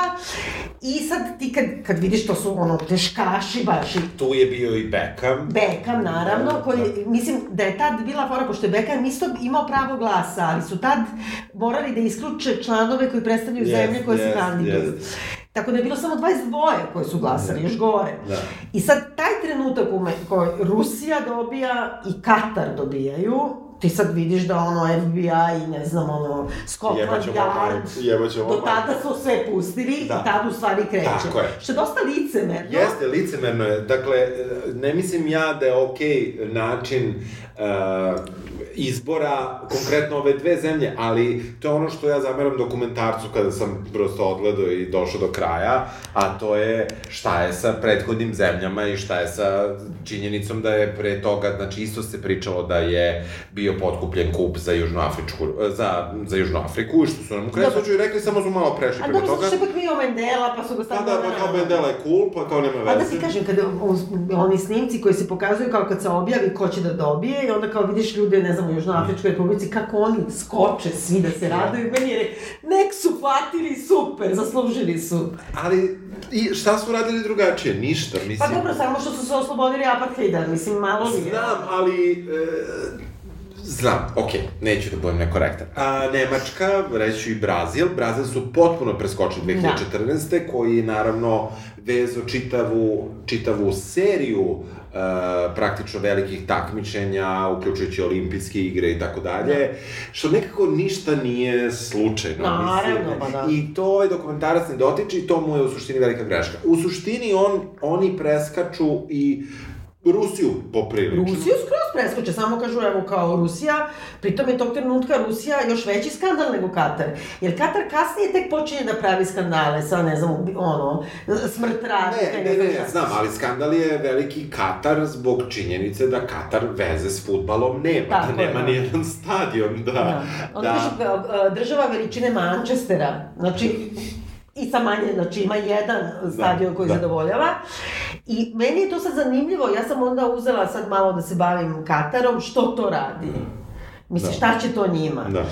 B: I sad ti kad, kad vidiš to su ono teškaši baš i
C: Tu je bio i Beckham.
B: Beckham, naravno,
C: Da,
B: koji, mislim da je tad bila fora, pošto je Beckham isto imao pravo glasa, ali su tad morali da isključe članove koji predstavljaju
C: Jest,
B: zemlje koje se
C: jest,
B: kandiduju.
C: jest.
B: Tako da je bilo samo 22 koji su glasali, još gore.
C: Da.
B: I sad, taj trenutak u koji Rusija dobija i Katar dobijaju, ti sad vidiš da ono FBI i ne znam ono Scotland Yard do tada su sve pustili
C: Da.
B: i tad u stvari kreće.
C: Tako je.
B: Što je dosta licemerno.
C: Jeste, licemerno je. Dakle, ne mislim ja da je okej način uh, izbora konkretno ove dve zemlje, ali to je ono što ja zameram dokumentarcu kada sam prosto odgledao i došao do kraja, a to je šta je sa prethodnim zemljama i šta je sa činjenicom da je pre toga, znači isto se pričalo da je bio potkupljen kup za Južnoafričku, za, za Južnu Afriku, i što su nam u kraju
B: Dobro.
C: slučaju rekli, samo smo malo prešli
B: A
C: preko
B: dobro,
C: toga.
B: zato što ipak bio Mandela, pa su ga stavili...
C: da, pa kao Mandela je cool, pa kao nema
B: A da
C: veze.
B: ti kažem, kada oni snimci koji se pokazuju kao kad se objavi ko će da dobije i onda kao vidiš ljude, ne znam, u Južnoafričkoj republici, kako oni skoče svi da se raduju, meni je, nek su platili super, zaslužili su.
C: Ali, i šta su radili drugačije? Ništa,
B: Pa
C: mislim.
B: dobro, samo što su se oslobodili apartheida, mislim, malo li je.
C: Znam, ali... E, znam, okej, neću da budem nekorektan. A, Nemačka, reći ću i Brazil. Brazil su potpuno preskočili 2014. koji je naravno vezo čitavu, čitavu seriju e, praktično velikih takmičenja, uključujući olimpijske igre i tako dalje, što nekako ništa nije slučajno.
B: Naravno,
C: mislim.
B: pa da.
C: I to ovaj dokumentarac ne dotiče i to mu je u suštini velika greška. U suštini on, oni preskaču i Rusiju poprilično.
B: Rusiju skroz preskoče, samo kažu evo kao Rusija, pritom je tog trenutka Rusija još veći skandal nego Katar. Jer Katar kasnije tek počinje da pravi skandale sa, ne znam, ono, smrt radnika.
C: Ne, ne, ne,
B: znam
C: ne,
B: šta.
C: znam, ali skandal je veliki Katar zbog činjenice da Katar veze s futbalom nema,
B: Tako
C: da nema
B: da.
C: nijedan stadion, da,
B: Da. Onda
C: da,
B: kaže, e, država veličine Manchestera, znači, i sa manje, znači ima jedan stadion koji
C: da.
B: zadovoljava. I meni je to sad zanimljivo, ja sam onda uzela sad malo da se bavim Katarom, što to radi? Mislim,
C: Da.
B: šta će to njima?
C: da.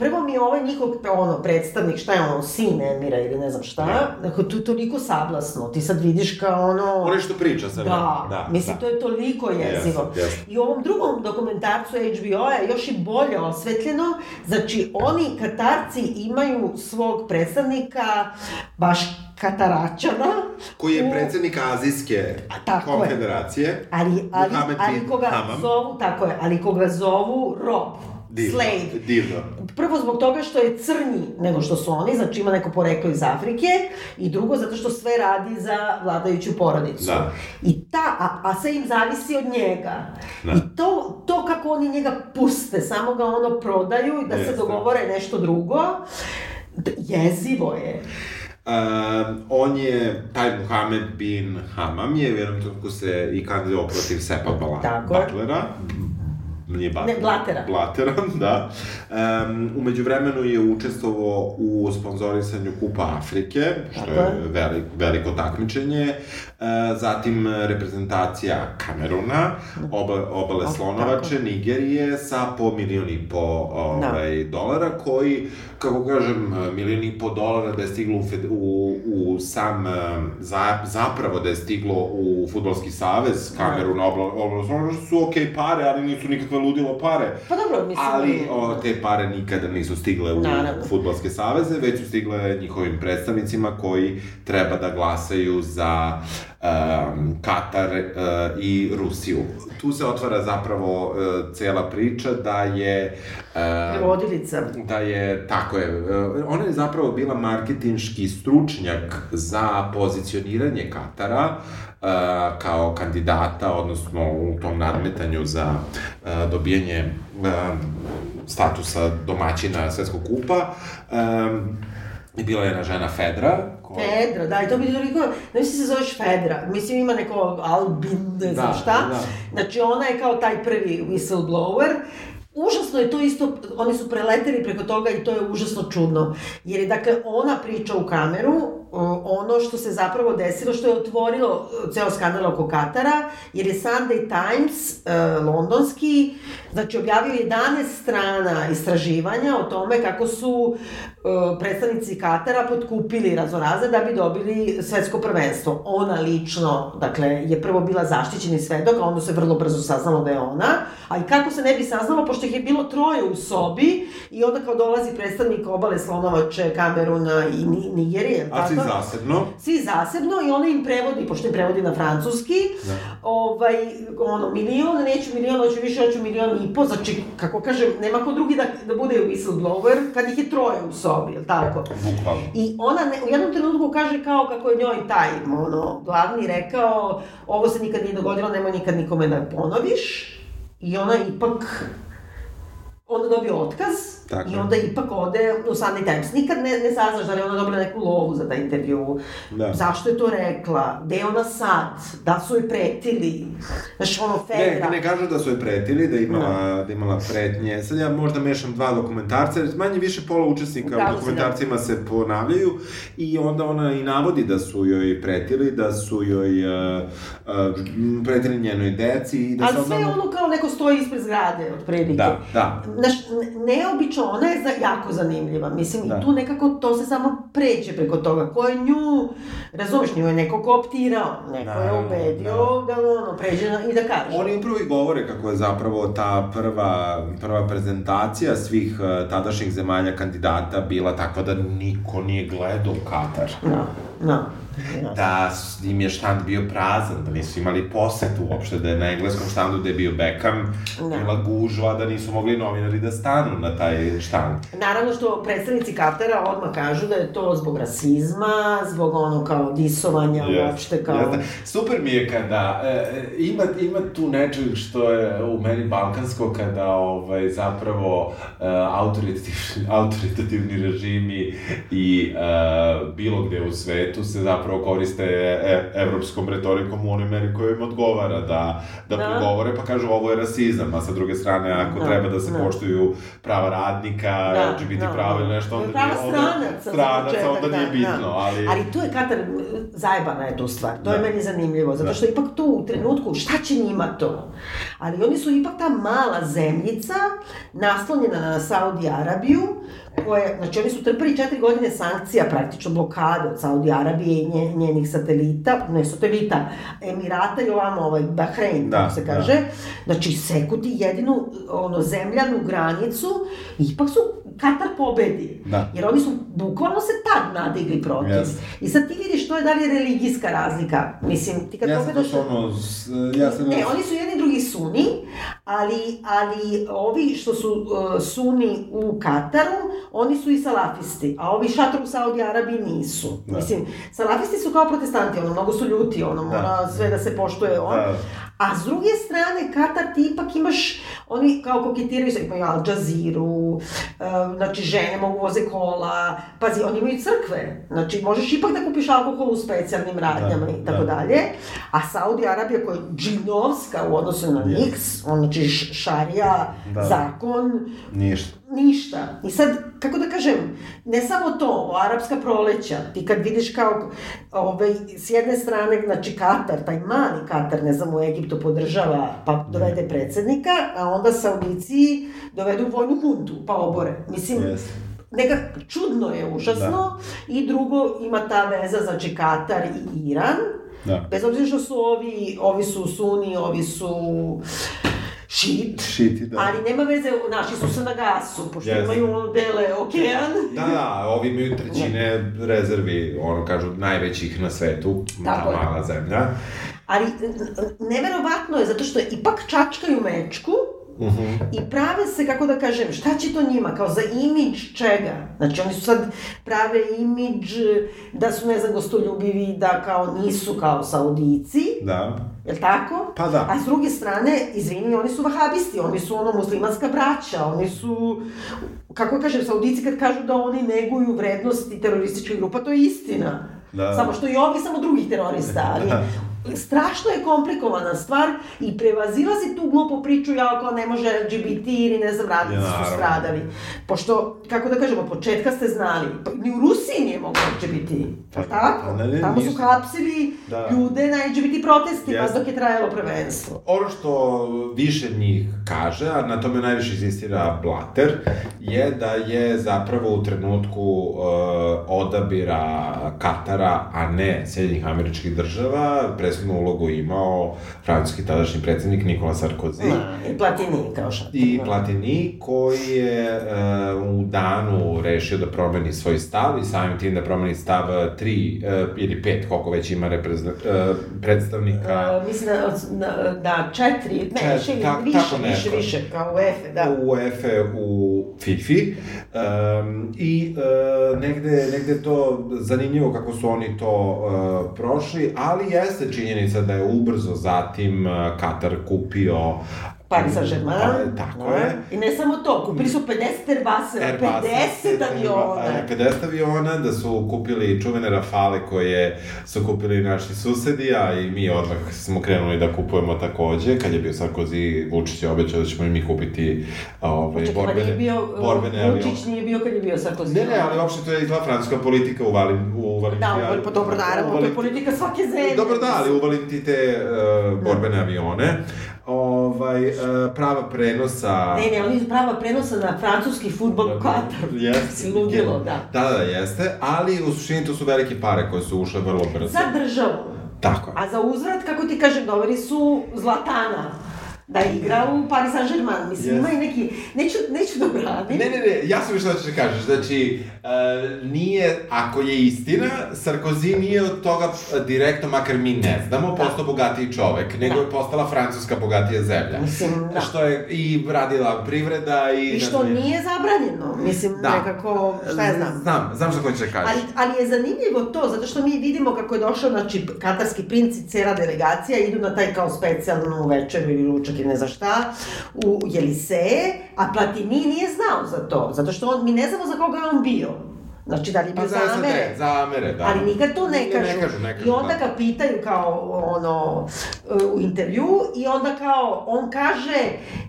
B: Prvo mi je ovaj njihov ono, predstavnik, šta je ono, sin Emira ili ne znam šta,
C: Da.
B: dakle, to je toliko sablasno, ti sad vidiš kao ono...
C: Ono što priča sa
B: Da,
C: da,
B: mislim,
C: da.
B: to je toliko jezivo.
C: Jeste, jeste.
B: I u ovom drugom dokumentarcu HBO-a je još i bolje osvetljeno, znači oni Katarci imaju svog predstavnika, baš Kataračana,
C: Koji je predsednik Azijske
B: tako je.
C: konfederacije.
B: ali, ali, ali
C: bin
B: koga
C: Hamam.
B: zovu, tako je, ali koga zovu rob,
C: Divno,
B: slave.
C: divno.
B: Prvo zbog toga što je crnji nego što su oni, znači ima neko poreklo iz Afrike, i drugo zato što sve radi za vladajuću porodicu.
C: Da.
B: I ta, a, a sve im zavisi od njega.
C: Da.
B: I to, to kako oni njega puste, samo ga ono prodaju i da se
C: Jeste.
B: dogovore nešto drugo, jezivo je.
C: Um, on je, taj Mohamed bin Hamam je, vjerujem kako se i kandidao protiv Sepa Bala,
B: Tako.
C: Butlera. Nije Butlera.
B: Ne, Blatera.
C: Blatera, da. Um, umeđu vremenu je učestvovao u sponzorisanju Kupa Afrike, što
B: Tako
C: je
B: je.
C: velik, veliko takmičenje. Uh, zatim reprezentacija Kameruna, oba, obale
B: O,
C: Slonovače, Nigerije sa po milion i po ovaj, dolara, koji, kako kažem, milion i po dolara da je stiglo u, fed, u, u sam, za, zapravo da je stiglo u Futbolski savez Kameruna, obla, obla Slonovače, su okej pare, ali nisu nikakve ludilo pare.
B: Pa dobro, mislim...
C: Ali o, te pare nikada nisu stigle u
B: Naravno.
C: futbalske saveze, već su stigle njihovim predstavnicima koji treba da glasaju za um, Katar uh, i Rusiju. Tu se otvara zapravo uh, cela priča da je uh,
B: Prevodilica.
C: da je, tako je, uh, ona je zapravo bila marketinški stručnjak za pozicioniranje Katara uh, kao kandidata, odnosno u tom nadmetanju za uh, dobijanje uh, statusa domaćina svetskog kupa. Um, I bila je jedna žena Fedra, koja...
B: Fedra, da, i to bi toliko, ne mislim se zoveš Fedra, mislim ima neko Albin, ne znam
C: Da,
B: šta.
C: da.
B: Znači ona je kao taj prvi whistleblower, Užasno je to isto, oni su preleteli preko toga i to je užasno čudno. Jer je, dakle, ona priča u kameru, ono što se zapravo desilo, što je otvorilo e, ceo skandal oko Katara, jer je Sunday Times, e, londonski, znači objavio 11 strana istraživanja o tome kako su e, predstavnici Katara potkupili razoraze da bi dobili svetsko prvenstvo. Ona lično, dakle, je prvo bila zaštićeni svedok, a onda se vrlo brzo saznalo da je ona, a i kako se ne bi saznalo, pošto ih je bilo troje u sobi i onda kao dolazi predstavnik obale Slonovače, Kameruna i Ni- Nigerije,
C: si zasebno.
B: Svi zasebno i ona im prevodi, pošto im prevodi na francuski,
C: Da.
B: ovaj, ono, milion, neću milion, hoću više, hoću milion i po, znači, kako kažem, nema ko drugi da, da bude whistleblower kad ih je troje u sobi, jel tako?
C: Bukvalno.
B: I ona ne, u jednom trenutku kaže kao kako je njoj taj, ono, glavni rekao, ovo se nikad nije dogodilo, nemoj nikad nikome da ponoviš. I ona ipak onda dobije otkaz
C: Tako
B: i onda ipak ode u Sunday Times. Nikad ne, ne saznaš da li ona dobila neku lovu za taj intervju,
C: Da.
B: zašto je to rekla, gde je ona sad, da su joj pretili, znaš ono,
C: Ne,
B: Fedra.
C: ne kažu da su je pretili, da je imala, da je imala pretnje. Sad ja možda mešam dva dokumentarca, jer manje više pola učesnika
B: Upravo
C: u
B: da.
C: dokumentarcima se ponavljaju i onda ona i navodi da su joj pretili, da su joj uh, uh, pretili njenoj deci i da
B: Ali sve ono kao neko stoji ispred zgrade, otprilike.
C: Da, da.
B: Znaš, ne- neobično, ona je za, jako zanimljiva, mislim,
C: Da.
B: i tu nekako to se samo pređe preko toga, ko je nju, razumeš, nju je neko kooptirao, neko je
C: Naravno,
B: ubedio da, ono, pređe na, i da kaže.
C: Oni upravo i govore kako je zapravo ta prva, prva prezentacija svih uh, tadašnjih zemalja kandidata bila takva da niko nije gledao Katar.
B: Da, da. da.
C: da im je štand bio prazan, da nisu imali posetu uopšte, da je na engleskom štandu gde je bio Beckham,
B: Da.
C: bila gužva, da nisu mogli novinari da stanu na taj štand.
B: Naravno što predstavnici Katara odmah kažu da je to zbog rasizma, zbog ono kao disovanja uopšte kao...
D: Jeste. Super mi je kada e, e, ima, ima tu nečeg što je u meni balkansko kada ovaj, zapravo e, autoritativni, autoritativni režimi i e, bilo gde u svetu se zapravo koriste e, evropskom retorikom u onoj meri koja im odgovara da, da,
B: Da.
D: progovore pa kažu ovo je rasizam, a sa druge strane ako
B: Da,
D: treba da se
B: da.
D: poštuju prava radnika,
B: Da,
D: LGBT
B: da,
D: prava
B: da.
D: ili nešto, onda
B: Prava
D: nije,
B: stranaca,
D: stranaca, onda nije
B: da,
D: bitno,
B: da.
D: ali...
B: Ali tu je Katar, zajebana je tu stvar, to je
D: Da.
B: meni zanimljivo, zato
D: Da.
B: što ipak tu u trenutku, šta će njima to? Ali oni su ipak ta mala zemljica, naslonjena na Saudi Arabiju, koje, znači oni su trpili četiri godine sankcija, praktično blokade od Saudi Arabije i nje, njenih satelita, ne satelita, Emirata i ovamo ovaj Bahrein,
C: Da,
B: kako se
C: da.
B: kaže, znači seku ti jedinu ono, zemljanu granicu, ipak su Katar pobedi.
C: Da.
B: Jer oni su bukvalno se tad nadigli protiv.
C: Yes.
B: I sad ti vidiš što je dalje religijska razlika. Mislim, ti kad
C: Ja
B: pogledaš...
C: to ono, ja sam...
B: Ne, oni su jedni drugi suni, ali, ali ovi što su uh, suni u Kataru, oni su i salafisti, a ovi šatru u Saudi Arabiji nisu.
C: Da.
B: Mislim, salafisti su kao protestanti, ono, mnogo su ljuti, ono, mora sve da se poštuje, on.
C: Da.
B: A s druge strane, Katar ti ipak imaš, oni kao koketiraju sa, imaju Al Jazeera, e, znači žene mogu voze kola, pazi, oni imaju crkve, znači možeš ipak da kupiš alkohol u specijalnim radnjama
C: Da,
B: i tako
C: da.
B: dalje, a Saudi Arabija koja je džinovska u odnosu na njih, on, znači šarija,
C: Da.
B: zakon,
C: Ništa.
B: Ništa. I sad, kako da kažem, ne samo to, arapska proleća, ti kad vidiš kao, ovaj, s jedne strane, znači Katar, taj mali Katar, ne znam, u Egiptu podržava, pa dovede predsednika, a onda Saudici dovedu vojnu huntu, pa obore. Mislim,
C: Yes.
B: neka čudno je, užasno, i drugo ima ta veza, znači Katar i Iran,
C: Da.
B: bez obzira što su ovi, ovi su suni, ovi su šit,
C: Šiti, da.
B: Ali nema veze, naši su se na gasu, pošto
C: Jeste.
B: imaju ono dele okean.
C: Da, da, ovi imaju trećine rezervi, ono kažu, najvećih na svetu,
B: Tako
C: ta
B: je.
C: mala zemlja.
B: Ali neverovatno je, zato što ipak čačkaju mečku
C: Mhm.
B: i prave se, kako da kažem, šta će to njima, kao za imidž čega? Znači oni su sad prave imidž da su, ne znam, gostoljubivi, da kao nisu kao Saudici,
C: Da.
B: Jel tako?
C: Pa da.
B: A s druge strane, izvini, oni su vahabisti, oni su ono muslimanska braća, oni su, kako kažem, saudici kad kažu da oni neguju vrednosti terorističkih grupa, to je istina.
C: Da.
B: Samo što i ovi samo drugih terorista, ali strašno je komplikovana stvar i prevazilazi tu glupu priču ja ako ne može LGBT ili ne znam radnici
C: Ja,
B: su stradali. Pošto, kako da kažemo, početka ste znali, pa ni u Rusiji nije moglo LGBT.
C: Pa,
B: Pa, tako?
C: pa ne, ne,
B: Tamo su hapsili
C: Da.
B: ljude na LGBT protestima,
C: Jeste.
B: dok je trajalo prvenstvo.
C: Ono što više njih kaže, a na tome najviše insistira Blatter, je da je zapravo u trenutku uh, odabira Katara, a ne Sjedinjih američkih država, presudnu ulogu imao francuski tadašnji predsednik Nikola Sarkozy.
B: Ma, I Platini, kao šta.
C: I Platini, koji je uh, u danu rešio da promeni svoj stav i samim tim da promeni stav tri uh, ili pet, koliko već ima reprezent, uh, predstavnika.
B: Uh, mislim da, da, da četiri, ne,
C: Čet-
B: više,
C: tak-
B: više,
C: tako
B: više, više, kao UEFA, da.
C: u UEFA u FIFI um, i uh, negde, negde to zanimljivo kako su oni to uh, prošli, ali jeste činjenica da je ubrzo zatim uh, Katar kupio
B: Paris Saint-Germain.
C: Pa, tako
B: da.
C: je.
B: I ne samo to, kupili su 50 Airbuseva,
C: Airbus,
B: 50 aviona.
C: e, 50 aviona, da su kupili čuvene Rafale koje su kupili naši susedi, a i mi odmah smo krenuli da kupujemo takođe, kad je bio Sarkozy, Vučić je obećao da ćemo i mi kupiti ovaj,
B: Čekaj, pa
C: borbene,
B: nije bio,
C: borbene avione.
B: Vučić nije bio kad je bio Sarkozy.
C: Ne, ne, ali uopšte to je izgleda francuska politika u, Valin, u Valentijanu.
B: Da, pa dobro, naravno, to je politika svake zemlje.
C: Dobro, da, ali uvali ti te uh, borbene avione. Ovaj, uh, prava prenosa...
B: Ne, ne, oni su prava prenosa na francuski futbol u Kataru.
C: Jeste.
B: Si ludilo, da.
C: Da, da, jeste, ali u suštini to su velike pare koje su ušle vrlo brzo.
B: Za državu.
C: Tako je.
B: A za uzvrat, kako ti kažem, doveli su Zlatana da igra u Paris Saint-Germain. Mislim,
C: Yes.
B: ima i neki... Neću, neću da branim.
C: Ne, ne, ne, ja sam što ćeš da kažeš, znači, uh, nije, ako je istina, Sarkozy nije od toga direktno, makar mi ne znamo, postao bogatiji čovek, nego
B: Da.
C: je postala francuska bogatija zemlja.
B: Mislim, da.
C: Što je i radila privreda i...
B: I
C: ne
B: što
C: znam,
B: nije zabranjeno. Mislim,
C: Da.
B: nekako, šta ja znam.
C: Znam, znam što hoćeš da kažeš.
B: Ali, ali je zanimljivo to, zato što mi vidimo kako je došao, znači, katarski princ i cela delegacija idu na taj kao specijalnu večeru ili ručak ili ne znam šta, u Jeliseje, a Platini nije znao za to, zato što on, mi ne znamo za koga je on bio. Znači, da li bio
C: Pa
B: za
C: za SAD,
B: Amere?
C: za Amere, da.
B: Ali nikad to ne kažu.
C: ne kažu, ne kažu,
B: I onda
C: da.
B: ga pitaju kao ono u intervju i onda kao on kaže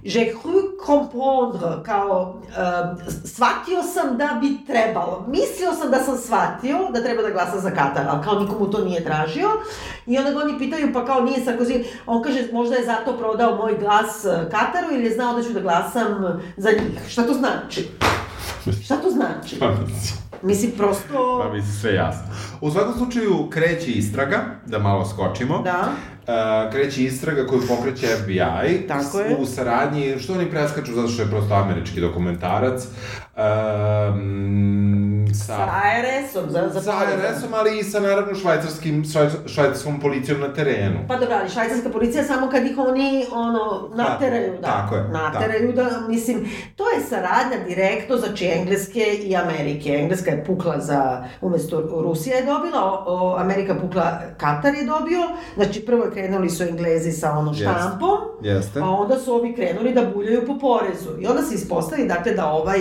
B: je cru comprendre kao uh, shvatio sam da bi trebalo. Mislio sam da sam shvatio da treba da glasa za Katar, ali kao nikomu to nije tražio. I onda ga oni pitaju pa kao nije Sarkozy, on kaže možda je zato prodao moj glas eh, Kataru ili je znao da ću da glasam za njih. Šta to znači? Šta to znači?
C: Mislim,
B: prosto...
C: pa mislim sve jasno. U svakom slučaju kreće istraga, da malo skočimo.
B: Da.
C: Uh, kreće istraga koju pokreće FBI
B: Tako je.
C: u saradnji, što oni preskaču zato što je prosto američki dokumentarac um, sa,
B: Sa ARS-om, za, za
C: sa IRS-om, ali i sa naravno švajcarskim, švajc- švajcarskom policijom na terenu.
B: Pa dobro, ali švajcarska policija samo kad ih oni, ono, nateraju, da.
C: tako je,
B: Nateraju da, mislim, to je saradnja direktno, znači Engleske i Amerike. Engleska je pukla za, umesto Rusija je dobila, o, Amerika pukla, Katar je dobio, znači prvo je krenuli su Englezi sa ono štampom,
C: Jeste.
B: a onda su ovi krenuli da buljaju po porezu. I onda se ispostavi, dakle, da ovaj,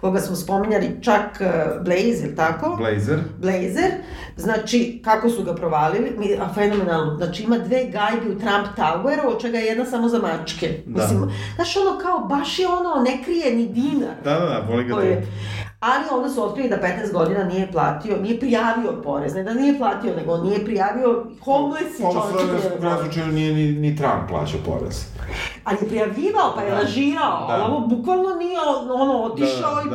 B: koga smo spominjali, čak Blaze, ili tako?
C: Blazer.
B: Blazer, znači, kako su ga provalili, mi, a fenomenalno, znači ima dve gajbe u Trump Toweru, od čega je jedna samo za mačke.
C: Da.
B: Mislim, znaš, ono kao, baš je ono, ne krije ni dinar.
C: Da, da, da, voli ga
B: To je, ali onda su otkrili da 15 godina nije platio, nije prijavio porez, ne da nije platio, nego nije prijavio homeless i
C: Ovo
B: čovječe.
C: sve
B: je-
C: u slučaju nije ni, ni Trump plaćao porez.
B: Ali je prijavivao, pa je
C: Da.
B: lažirao,
C: Da.
B: ovo bukvalno nije ono otišao i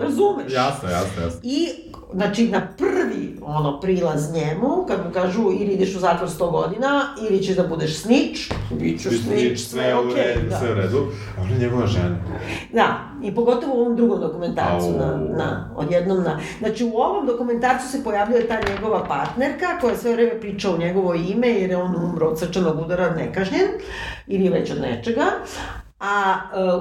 B: razumeš.
C: Jasno, jasno, jasno.
B: I, znači, na prvi, ono, prilaz njemu, kad mu kažu ili ideš u zatvor 100 godina, ili ćeš da budeš snitch, bit ću snitch, sve
C: u
B: okej,
C: redu,
B: da.
C: sve u redu. A ona je njegova žena.
B: Da, i pogotovo u ovom drugom dokumentarcu,
C: Au.
B: na, na, odjednom na... Znači, u ovom dokumentarcu se pojavljuje ta njegova partnerka, koja sve vreme priča u njegovo ime, jer je on umro od srčanog udara nekažnjen, ili već od nečega. A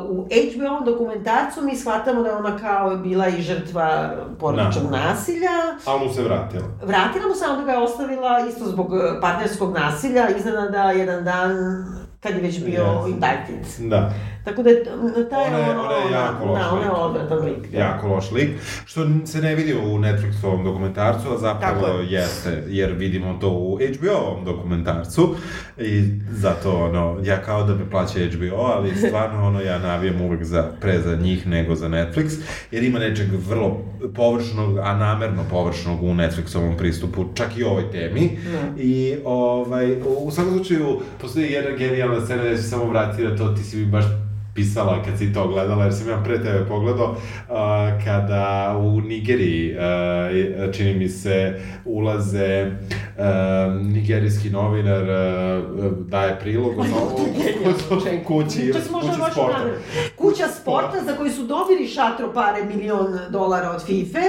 B: uh, u HBO dokumentarcu mi shvatamo da je ona kao bila i žrtva porodičnog
C: Da.
B: nasilja.
C: A mu se vratila.
B: Vratila mu se, onda ga je ostavila isto zbog eh, partnerskog nasilja, iznenada jedan dan kad je već bio
C: Yes.
B: indicted.
C: Da.
B: Tako da je taj
C: Ona je,
B: ono...
C: ona je jako loš
B: Da, ona je
C: lik.
B: odvratan lik. da.
C: Jako loš lik, što se ne vidi u Netflixovom dokumentarcu, a zapravo
B: Tako je.
C: jeste, jer vidimo to u HBO-ovom dokumentarcu i zato, ono, ja kao da me plaća HBO, ali stvarno, ono, ja navijam uvek za, pre za njih nego za Netflix, jer ima nečeg vrlo površnog, a namerno površnog u Netflixovom pristupu, čak i ovoj temi. I, ovaj, u, svakom slučaju, postoji jedna genijalna scena gde se samo vrati na to, ti si mi baš pisala kad si to gledala, jer sam ja pre tebe pogledao, a, kada u Nigeriji, a, čini mi se, ulaze a, nigerijski novinar a, daje prilog o novu kući, kući
B: baš
C: sporta.
B: Kuća sporta za koju su dobili šatro pare milion dolara od FIFA,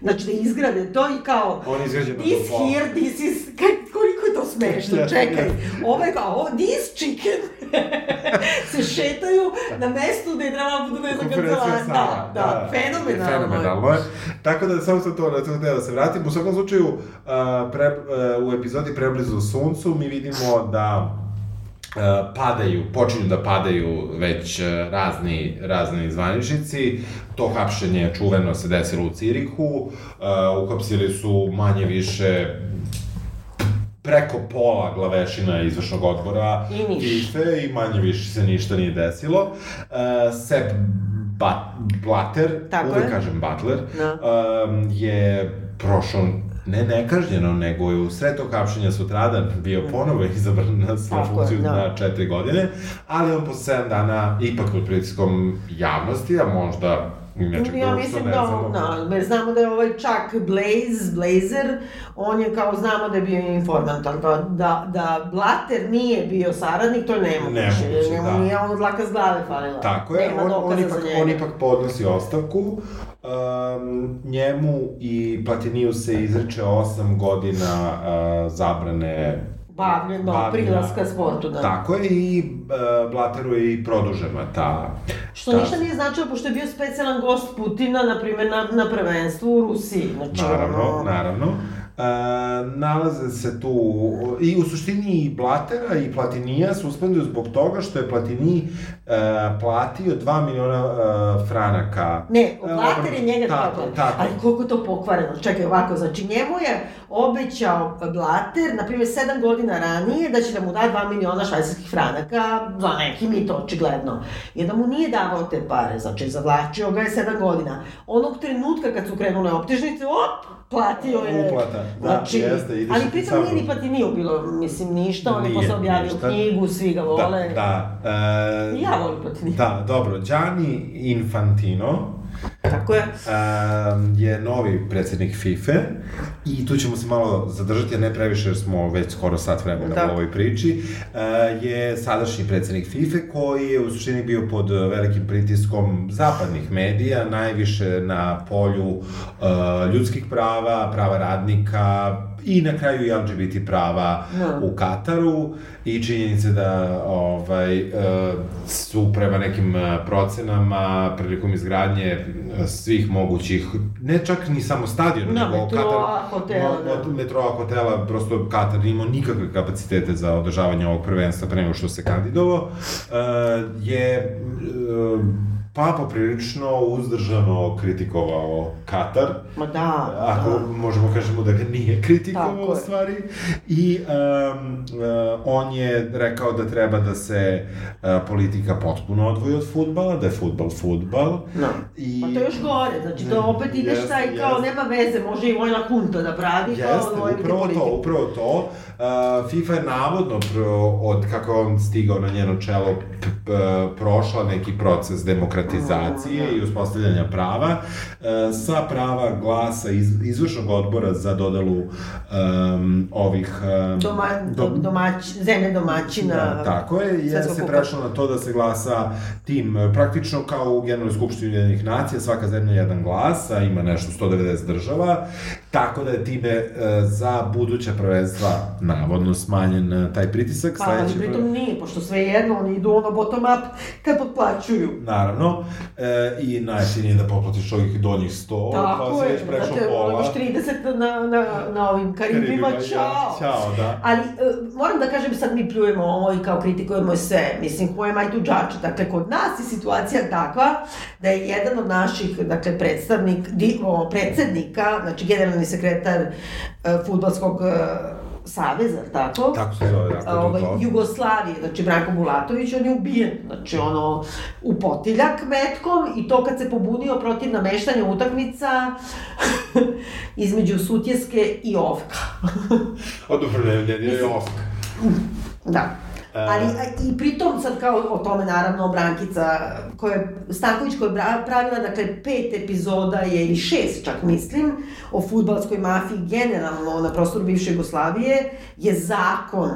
B: znači da izgrade to i kao
C: On je izgrađen na
B: this here, this is, kaj, koliko je to smešno,
C: Jeste,
B: čekaj,
C: jeste.
B: ovo je kao, ovo, this chicken, se šetaju na mestu gde je trebala budu ne znam
C: Konferencija
B: kancelarija,
C: sama,
B: da, da, fenomenalno. je.
C: Fenomenalno je. Tako da samo sam to na to htio da se vratim. U svakom slučaju, a, pre, a, u epizodi Preblizu suncu mi vidimo da padaju, počinju da padaju već a, razni, razni zvaničnici. To hapšenje čuveno se desilo u Cirihu. A, uhapsili su manje više preko pola glavešina izvršnog odbora
B: I.
C: FIFA i manje više se ništa nije desilo. Uh, Sepp Ba- Blatter,
B: Tako
C: uvek
B: je.
C: kažem Butler,
B: Da.
C: um, je prošao ne nekažnjeno, nego je u sred tog hapšenja sutradan bio ponovo izabran na svoju funkciju
B: da.
C: na četiri godine, ali on posle 7 dana ipak pod pritiskom javnosti, a možda i nečeg
B: Ja mislim da,
C: znamo.
B: da, znamo da je ovaj čak Blaze, Blazer, on je kao znamo da je bio informant, ali da, da, da Blatter nije bio saradnik, to je nemoguće.
C: Nemoguće, da.
B: nije ono dlaka s glave falila.
C: Tako je,
B: Nema
C: on, on, ipak, on ipak podnosi ostavku. Um, njemu i Platiniju se izreče 8 godina uh, zabrane
B: Bavljenja,
C: bavljenja-
B: prilaska sportu, da.
C: Tako je, i uh, Blateru je i produžena ta...
B: Što
C: ta-
B: ništa nije značilo, pošto je bio specijalan gost Putina, na primjer, na, na prvenstvu u Rusiji. Znači,
C: Naravno,
B: ono,
C: naravno. E, nalaze se tu, i u suštini i Blatera i Platinija suspenduju zbog toga što je Platini e, platio 2 miliona e, franaka.
B: Ne,
C: E,
B: Blatter je njega
C: tako,
B: tako. Ali koliko to pokvareno? Čekaj, ovako, znači njemu je obećao Blatter, na primjer, sedam godina ranije, da će da mu da 2 miliona švajcarskih franaka za neki mit, očigledno. I da mu nije davao te pare, znači zavlačio ga je sedam godina. Onog trenutka kad su krenule optužnice, op, platio je.
C: Uplata, da,
B: znači,
C: jeste, ideš
B: Ali pritom nije ni Platiniju bilo, mislim, ništa, on je posle objavio
C: ništa.
B: knjigu, svi ga vole.
C: Da, da. E,
B: ja volim Platiniju.
C: Da, dobro. Gianni Infantino,
B: Tako je.
C: um, je novi predsednik FIFA i tu ćemo se malo zadržati, a ne previše jer smo već skoro sat vremena
B: Da.
C: u ovoj priči, uh, je sadašnji predsednik FIFA koji je u suštini bio pod velikim pritiskom zapadnih medija, najviše na polju uh, ljudskih prava, prava radnika i na kraju i LGBT prava
B: Da.
C: u Kataru i činjenice da ovaj, uh, su prema nekim uh, procenama prilikom izgradnje uh, svih mogućih, ne čak ni samo stadiona,
B: Da,
C: nego
B: metroa, hotela,
C: mo-
B: da.
C: metroa, hotela, prosto Katar imao nikakve kapacitete za održavanje ovog prvenstva pre nego što se kandidovao, je pa poprilično uzdržano kritikovao Katar,
B: Ma da,
C: ako
B: da.
C: možemo kažemo da ga nije kritikovao u stvari. I um, uh, on je rekao da treba da se uh, politika potpuno odvoji od futbala, da je futbal futbal.
B: No.
C: I...
B: Pa to je još gore, znači to opet ideš
C: Jeste,
B: taj kao
C: jeste.
B: nema veze, može i vojna hunta da pravi
C: Jeste, upravo to, upravo to. Uh, FIFA je navodno pro, od kako je on stigao na njeno čelo prošla neki proces demokratizacije i uspostavljanja prava uh, sa prava glasa iz, izvršnog odbora za dodelu um, ovih um,
B: Doma, do, domać, zemlje domaćina.
C: Da, tako je,
B: Svetskog
C: se prešlo na to da se glasa tim, praktično kao u Generalnoj skupštini Ujedinjenih nacija, svaka zemlja jedan glas, a ima nešto 190 država, tako da je time e, za buduća prvenstva navodno smanjen e, taj pritisak.
B: Pa, ali pritom nije, pošto sve jedno, oni idu ono bottom up kad potplaćuju.
C: Naravno, e, i najjeftinije da poplatiš ovih donjih 100,
B: Tako
C: pa si
B: je,
C: već prešao
B: znate,
C: pola.
B: imaš 30 na, na, na ovim Karibima, čao.
C: Ćao, da.
B: Ali, e, moram da kažem, sad mi pljujemo ovo i kao kritikujemo sve, mislim, am I to judge? Dakle, kod nas je situacija takva da je jedan od naših, dakle, predstavnik, di, o, predsednika, znači generalni sekretar e, futbalskog e, saveza, tako?
C: Tako se zove, tako
B: ovaj. Jugoslavije, znači Branko Bulatović, on je ubijen, znači ono, u potiljak metkom i to kad se pobunio protiv nameštanja utakmica između Sutjeske i Ovka.
C: O, dobro, ne, ne, ne, ne, Osk.
B: Da. Ali a, i pritom sad kao o tome naravno Brankica koja je, Stanković koja je pravila dakle pet epizoda je ili šest čak mislim o futbalskoj mafiji generalno na prostoru bivše Jugoslavije je zakon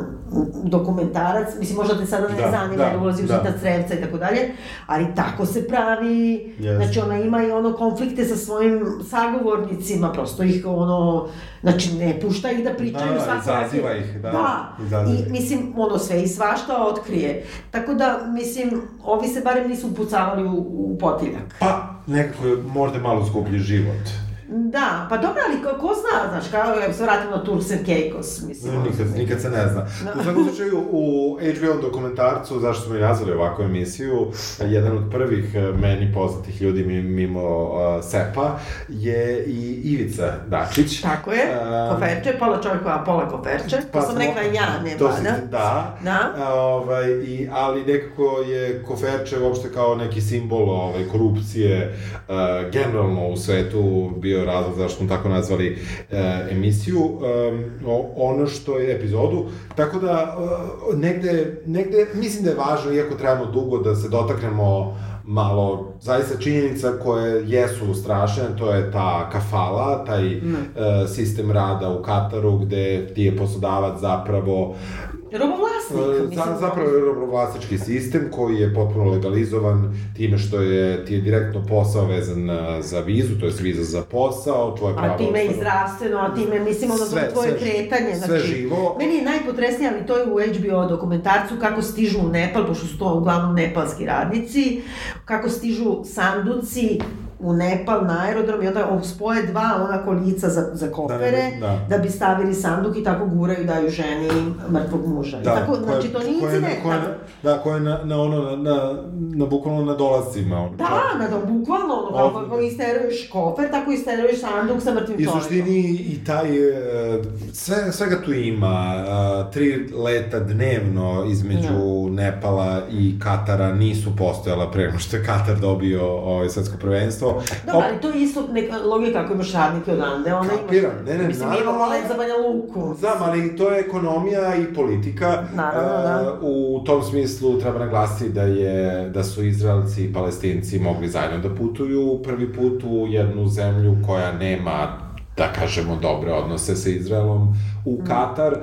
B: dokumentarac mislim možda te sada ne
C: Da,
B: zanima
C: da,
B: da, ulazi u
C: da.
B: Zita Crevca i tako dalje ali tako se pravi
C: Jeste.
B: znači ona ima i ono konflikte sa svojim sagovornicima prosto ih ono znači ne pušta ih da pričaju
C: Da, da,
B: svako
C: izaziva
B: radi-
C: ih, da,
B: da.
C: izaziva
B: I mislim, ono sve i svašta otkrije. Tako da, mislim, ovi se barem nisu upucavali u, u potiljak.
C: Pa, nekako je možda malo skuplji život.
B: Da, pa dobro, ali ko, ko zna, znaš, kao, ja se vratim na Turks and Caicos, mislim. ono,
C: Nikad, nikad se ne zna. U svakom slučaju, u HBO dokumentarcu, zašto smo i nazvali ovakvu emisiju, jedan od prvih eh, meni poznatih ljudi mi- mimo uh, Sepa je i Ivica Dačić.
B: Tako je,
C: Um,
B: koferče, pola čovjeka, a pola koferče. To sam rekla ja, ne
C: to si-
B: Bana.
C: Da.
B: Da.
C: A, ovaj, i, ali nekako je Koferče uopšte kao neki simbol ovaj, korupcije uh, generalno u svetu bio razlog zašto smo tako nazvali uh, emisiju, o, ono što je epizodu, tako da uh, negde, negde mislim da je važno, iako trebamo dugo da se dotaknemo malo, zaista činjenica koje jesu strašne, to je ta kafala, taj mm. uh, sistem rada u Kataru gde ti je poslodavac zapravo
B: Robovlasnik,
C: E,
B: mislim.
C: Za, zapravo je robovlastički sistem koji je potpuno legalizovan time što je, ti je direktno posao vezan e, za vizu, to je viza za posao, tvoje pravo...
B: A time i zdravstveno, a time, mislim, ono,
C: Sve,
B: tvoje
C: sve-
B: kretanje,
C: sve
B: znači...
C: živo.
B: Meni je najpotresnije, ali to je u HBO dokumentarcu, kako stižu u Nepal, pošto su to uglavnom nepalski radnici, kako stižu sanduci u Nepal na aerodrom i onda spoje dva ona kolica za, za kofere,
C: Da, da, da.
B: da bi stavili sanduk i tako guraju i daju ženi mrtvog muža. I tako,
C: koja-
B: znači, to nije
C: koja
B: incident.
C: koja na- Da, koja je na, na ono, na, na, na bukvalno na dolazcima. Ono,
B: Da, na da, bukvalno, ono, kako, kako isteruješ kofer, tako isteruješ sanduk sa mrtvim
C: I
B: čovjekom.
C: suštini i taj, e, sve, svega tu ima, tri leta dnevno između Nepala i Katara nisu postojala pre nego što je Katar dobio ovaj, svetsko prvenstvo.
B: Dobro, ali to je isto neka logika ako imaš radnike odande, ona
C: Kapiram,
B: imaš...
C: ne, ne,
B: Mislim, mi
C: naravno.
B: imamo let za Banja Luku.
C: Znam, ali to je ekonomija i politika.
B: Naravno, da.
C: E, U tom smislu treba naglasiti da je da su Izraelci i Palestinci mogli zajedno da putuju prvi put u jednu zemlju koja nema da kažemo dobre odnose sa Izraelom u Katar, e,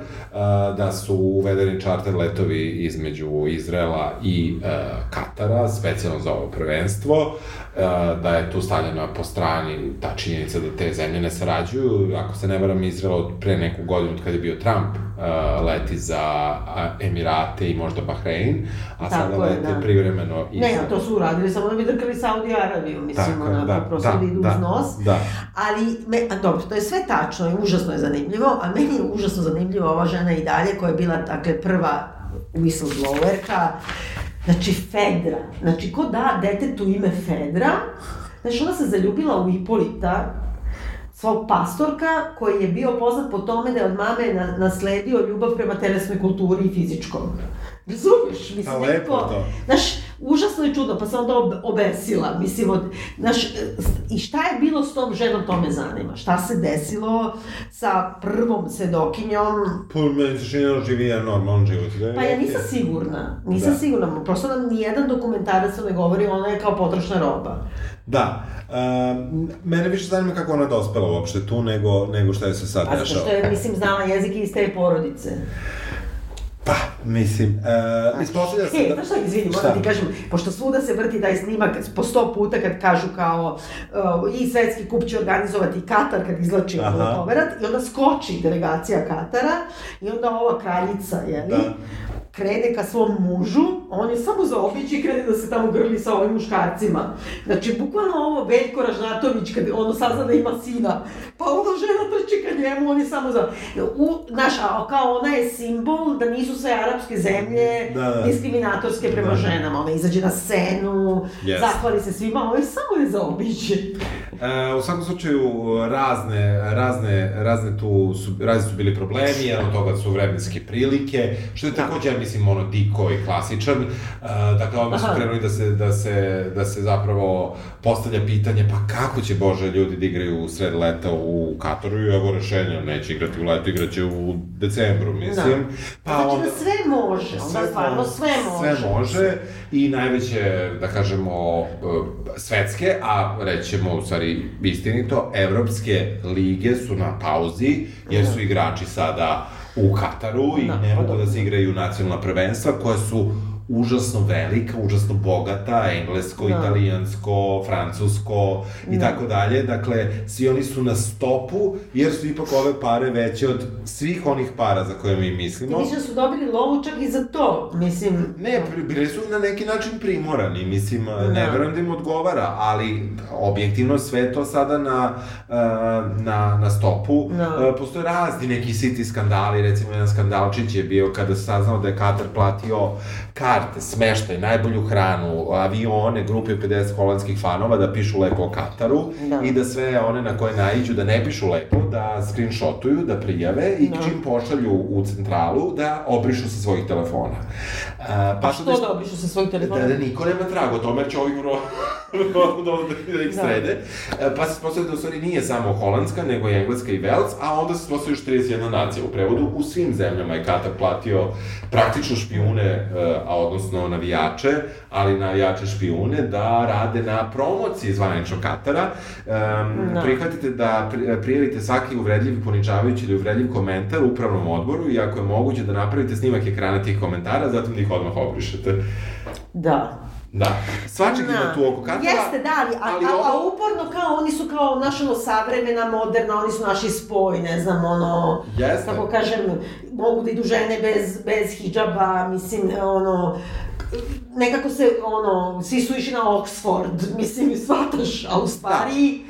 C: da su uvedeni čarter letovi između Izraela i e, Katara, specijalno za ovo prvenstvo, e, da je tu stavljena po strani ta činjenica da te zemlje ne sarađuju. Ako se ne varam, Izrael od pre neku godinu, od kada je bio Trump, e, leti za Emirate i možda Bahrein, a
B: Tako
C: sada
B: je,
C: lete
B: da.
C: privremeno
B: Ne,
C: Izrael.
B: to su uradili samo da bi drkali Saudi Arabiju, mislim,
C: Tako
B: onako,
C: da,
B: prosto
C: da,
B: da idu
C: da,
B: uz nos.
C: da.
B: Ali, me, a dobro, to je sve tačno i užasno je zanimljivo, a meni je užasno zanimljiva ova žena i dalje, koja je bila, dakle, prva whistleblowerka, znači Fedra. Znači, ko da detetu ime Fedra, znači ona se zaljubila u Ipolita, svog pastorka, koji je bio poznat po tome da je od mame na, nasledio ljubav prema telesnoj kulturi i fizičkom. Razumiješ? Mislim,
C: A, lepo
B: nekako-
C: to.
B: Znaš, užasno je čudno, pa se onda ob, obesila, mislim, od, znaš, i šta je bilo s tom ženom, to me zanima. Šta se desilo sa prvom svedokinjom,
C: Po meni se čini da živi jedan normalan život. Da
B: pa ja nisam sigurna, nisam
C: Da.
B: sigurna, prosto nam nijedan dokumentarac ne govori, ona je kao potrošna roba.
C: Da. Um, mene više zanima kako ona dospela uopšte tu, nego, nego šta je se sad dešava.
B: što je, mislim, znala jezik iz te porodice.
C: Pa, mislim, uh, ispostavlja se
B: E,
C: da...
B: znaš šta, izvini, moram ti kažem, pošto svuda se vrti taj snimak po sto puta kad kažu kao uh, i svetski kup će organizovati Katar kad izlači ovaj poverat i onda skoči delegacija Katara i onda ova kraljica, je li?
C: Da.
B: Krene ka svom mužu, on je samo zaobići i krene da se tamo grli sa ovim muškarcima. Znači, bukvalno ovo Veljko Ražnatović, kad ono sazna da ima sina, pa ona žena trči ka njemu, on je samo za... U, znaš, a kao ona je simbol da nisu sve arapske zemlje
C: Da, da.
B: diskriminatorske prema
C: Da.
B: ženama. Ona izađe na scenu,
C: Jeste.
B: zahvali se svima, ovo je samo je zaobići.
C: E, u svakom slučaju, razne, razne, razne tu su, razni su bili problemi, jedan od toga su vremenske prilike, što je takođe, ja mislim, ono, diko i klasičan. E, dakle, onda su krenuli da se, da, se, da se zapravo postavlja pitanje, pa kako će, Bože, ljudi da igraju u sred leta u Kataru i evo rešenja, neće igrati u letu, igraće u decembru, mislim. Pa
B: znači
C: onda-
B: da sve može, onda stvarno sve može.
C: Sve može i najveće, da kažemo, e, svetske, a rećemo u stvari istinito, evropske lige su na pauzi, jer su igrači sada u Kataru i
B: Da,
C: ne
B: pa
C: mogu
B: dobro.
C: da se igraju nacionalna prvenstva koja su užasno velika, užasno bogata, englesko,
B: Da.
C: italijansko, francusko i
B: Da.
C: tako dalje. Dakle, svi oni su na stopu, jer su ipak ove pare veće od svih onih para za koje mi
B: Ti
C: mislimo.
B: misliš da su dobili lovu čak i za to, mislim...
C: Ne, bili su na neki način primorani, mislim, ne
B: Da.
C: verujem da im odgovara, ali objektivno sve to sada na, e, na, na stopu.
B: Da.
C: E, Postoje razni neki siti skandali, recimo jedan skandalčić je bio kada se saznao da je Katar platio karte, smeštaj, najbolju hranu, avione, grupe 50 holandskih fanova da pišu lepo o Kataru
B: Da.
C: i da sve one na koje naiđu da ne pišu lepo, da screenshotuju, da prijave i
B: Da.
C: čim pošalju u centralu da obrišu sa svojih telefona. E,
B: Pa što
C: već-
B: da obišu sa svojim telefonom?
C: da, da niko nema traga o tome, jer će ovih vrlo, da, da ih
B: Da.
C: srede. E, Pa se spostavlja da u stvari nije samo holandska, nego i engleska i Wales, a onda se spostavlja još 31 nacija u prevodu. U svim zemljama je Katar platio praktično špijune, e, a odnosno navijače, ali navijače špijune, da rade na promociji zvaničnog Katara. Um,
B: Da.
C: Prihvatite da pri- prijavite svaki uvredljiv, ponižavajući ili uvredljiv komentar upravnom odboru i ako je moguće da napravite snimak ekrana tih komentara, zatim da ih odmah obrišete.
B: Da.
C: Da. Svačeg ima
B: Da.
C: tu oko Katara.
B: Jeste, da, ali, a,
C: ali
B: a, a
C: ovo-
B: uporno kao, oni su kao, naš ono, savremena, moderna, oni su naši spoj, ne znam, ono,
C: Jeste.
B: kako kažem, mogu da idu žene bez, bez hijaba, mislim, ono, nekako se, ono, svi su išli na Oxford, mislim, shvataš, a u stvari...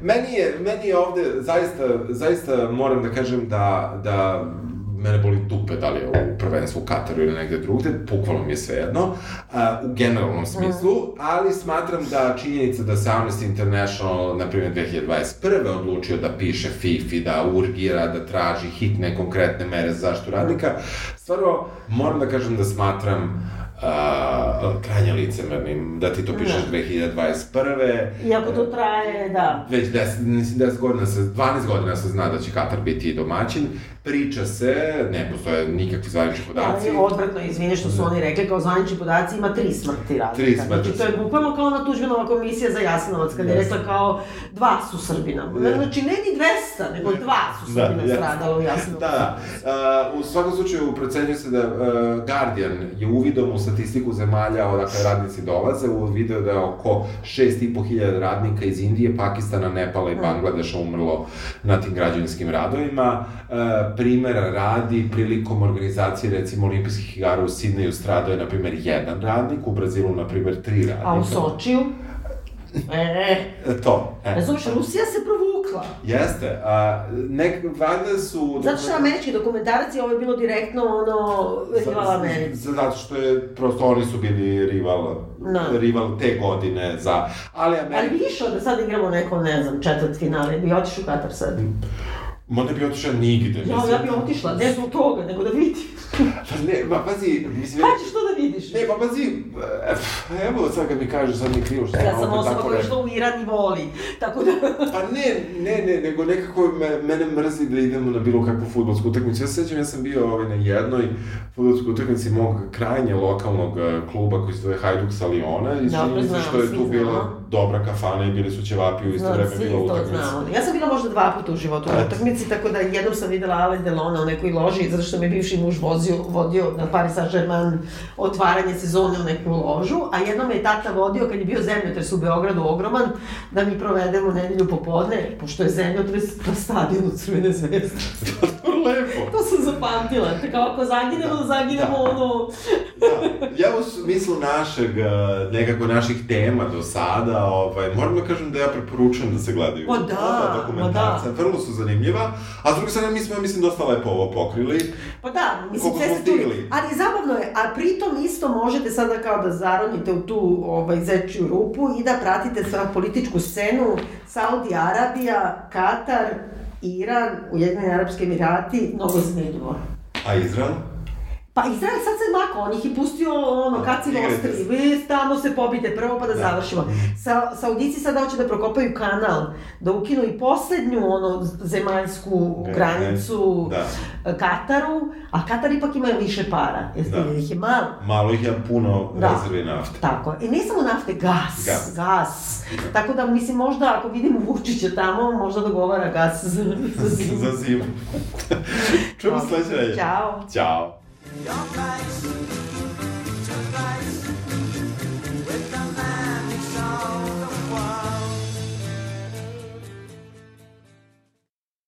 C: Meni je, meni je ovde, zaista, zaista moram da kažem da, da mene boli dupe da li je u prvenstvu u Kataru ili negde drugde, bukvalno mi je svejedno, u generalnom smislu, ali smatram da činjenica da se Amnesty International, na primjer 2021. odlučio da piše FIFI, da urgira, da traži hitne konkretne mere za zaštitu radnika, stvarno moram da kažem da smatram a, krajnje licemernim da ti to pišeš 2021.
B: Iako to traje, da.
C: Već 10, mislim 10 godina se, 12 godina se zna da će Katar biti domaćin. Priča se, ne postoje nikakvi zvanični podaci.
B: Ali odvratno, izvini što su oni rekli, kao zvanični podaci ima tri smrti radnika.
C: Tri smrti.
B: Znači, to je bukvalno kao ona tužbenova komisija za Jasenovac, kada je rekla kao dva su Srbina.
C: Je.
B: Znači, ne ni 200, nego dva su
C: Da,
B: Srbina
C: jeste.
B: stradala u Jasenovcu.
C: Da, da. Uh, u svakom slučaju procenjuje se da uh, Guardian je uvidom u statistiku zemalja odakle radnici dolaze, u video da je oko 6.500 radnika iz Indije, Pakistana, Nepala i Bangladeša umrlo na tim građevinskim radovima. Uh, primera radi, prilikom organizacije recimo olimpijskih igara u Sidneju stradao je, na primer, jedan radnik, u Brazilu, na primer, tri radnika.
B: A u Sočiju? E,
C: E, To, e.
B: razumiješ, Rusija se provukla.
C: Jeste, a, nek, valjda su...
B: Zato što američki dokumentarac i ovo je bilo direktno ono, rival Americi.
C: Z- Zato što je, prosto oni su bili rival,
B: Da.
C: rival te godine za... Ali
B: Ali
C: Amerika...
B: bi išao da sad igramo neko, ne znam, četvrt finale, bi otišao u Katar sad.
C: Ma ne bi otišao nigde,
B: Ja, ja bi otišla, ne zbog toga, nego da vidim.
C: Pa ne, ma pazi, mislim...
B: Kada ćeš to vidiš?
C: Ne, pa pazi, e, evo sad kad mi kažeš, sad mi je krivo što
B: Ja sam osoba
C: tako
B: koja je
C: rekao.
B: što u Iran i voli, tako da...
C: Pa ne, ne, ne, nego nekako me, mene mrzi da idemo na bilo kakvu futbolsku utakmicu. Ja se sećam, ja sam bio ovaj, na jednoj futbolskoj utakmici mog krajnje lokalnog eh, kluba koji se zove Hajduk sa Liona i čini se
B: znam,
C: što je tu bila dobra kafana i bili su ćevapi u isto
B: Znam,
C: vreme bila
B: to
C: utakmica.
B: Ja sam bila možda dva puta u životu na utakmici, tako da jednom sam videla Ale Delona u nekoj loži, zato što me bivši muž vozio, vodio na Paris Saint-Germain otvaranje sezone u neku ložu, a jednom je tata vodio kad je bio zemljotres u Beogradu ogroman, da mi provedemo nedelju popodne, pošto je zemljotres na stadionu Crvene zvezde.
C: Lepo.
B: To sam zapamtila. Kao ako zaginemo, da zaginemo da. ono...
C: da. Ja u smislu našeg, e, nekako naših tema do sada, ovaj, moram da kažem da ja preporučujem da se gledaju.
B: Pa da,
C: dokumentarca, da. vrlo su zanimljiva, a s druge strane mi smo, mislim, dosta lepo ovo pokrili.
B: Pa da, mislim, sve ste stigli. Ali zabavno je, a pritom isto možete sada kao da zaronite u tu ovaj, zečju rupu i da pratite sva političku scenu Saudi Arabija, Katar, Iran, Ujedinjeni Arabski Emirati, mnogo zmedova.
C: A Izrael?
B: Pa Izrael sad se mako, on ih je pustio, ono, kad si ostri, vi tamo se pobite prvo pa da, da. završimo. Mhm. Sa, Saudici sada hoće da prokopaju kanal, da ukinu i poslednju, ono, zemaljsku granicu da. Kataru, a Katar ipak ima više para, jeste da. ih je malo.
C: Malo ih je puno da. rezerve nafte.
B: Tako, i ne samo nafte, gas, gas. gas. Da. Tako da, mislim, možda ako vidimo Vučića tamo, možda dogovara gas za, za zimu.
C: za zimu. Čujemo sledeće.
B: Ćao.
C: Ćao. Your face to face with the magic show.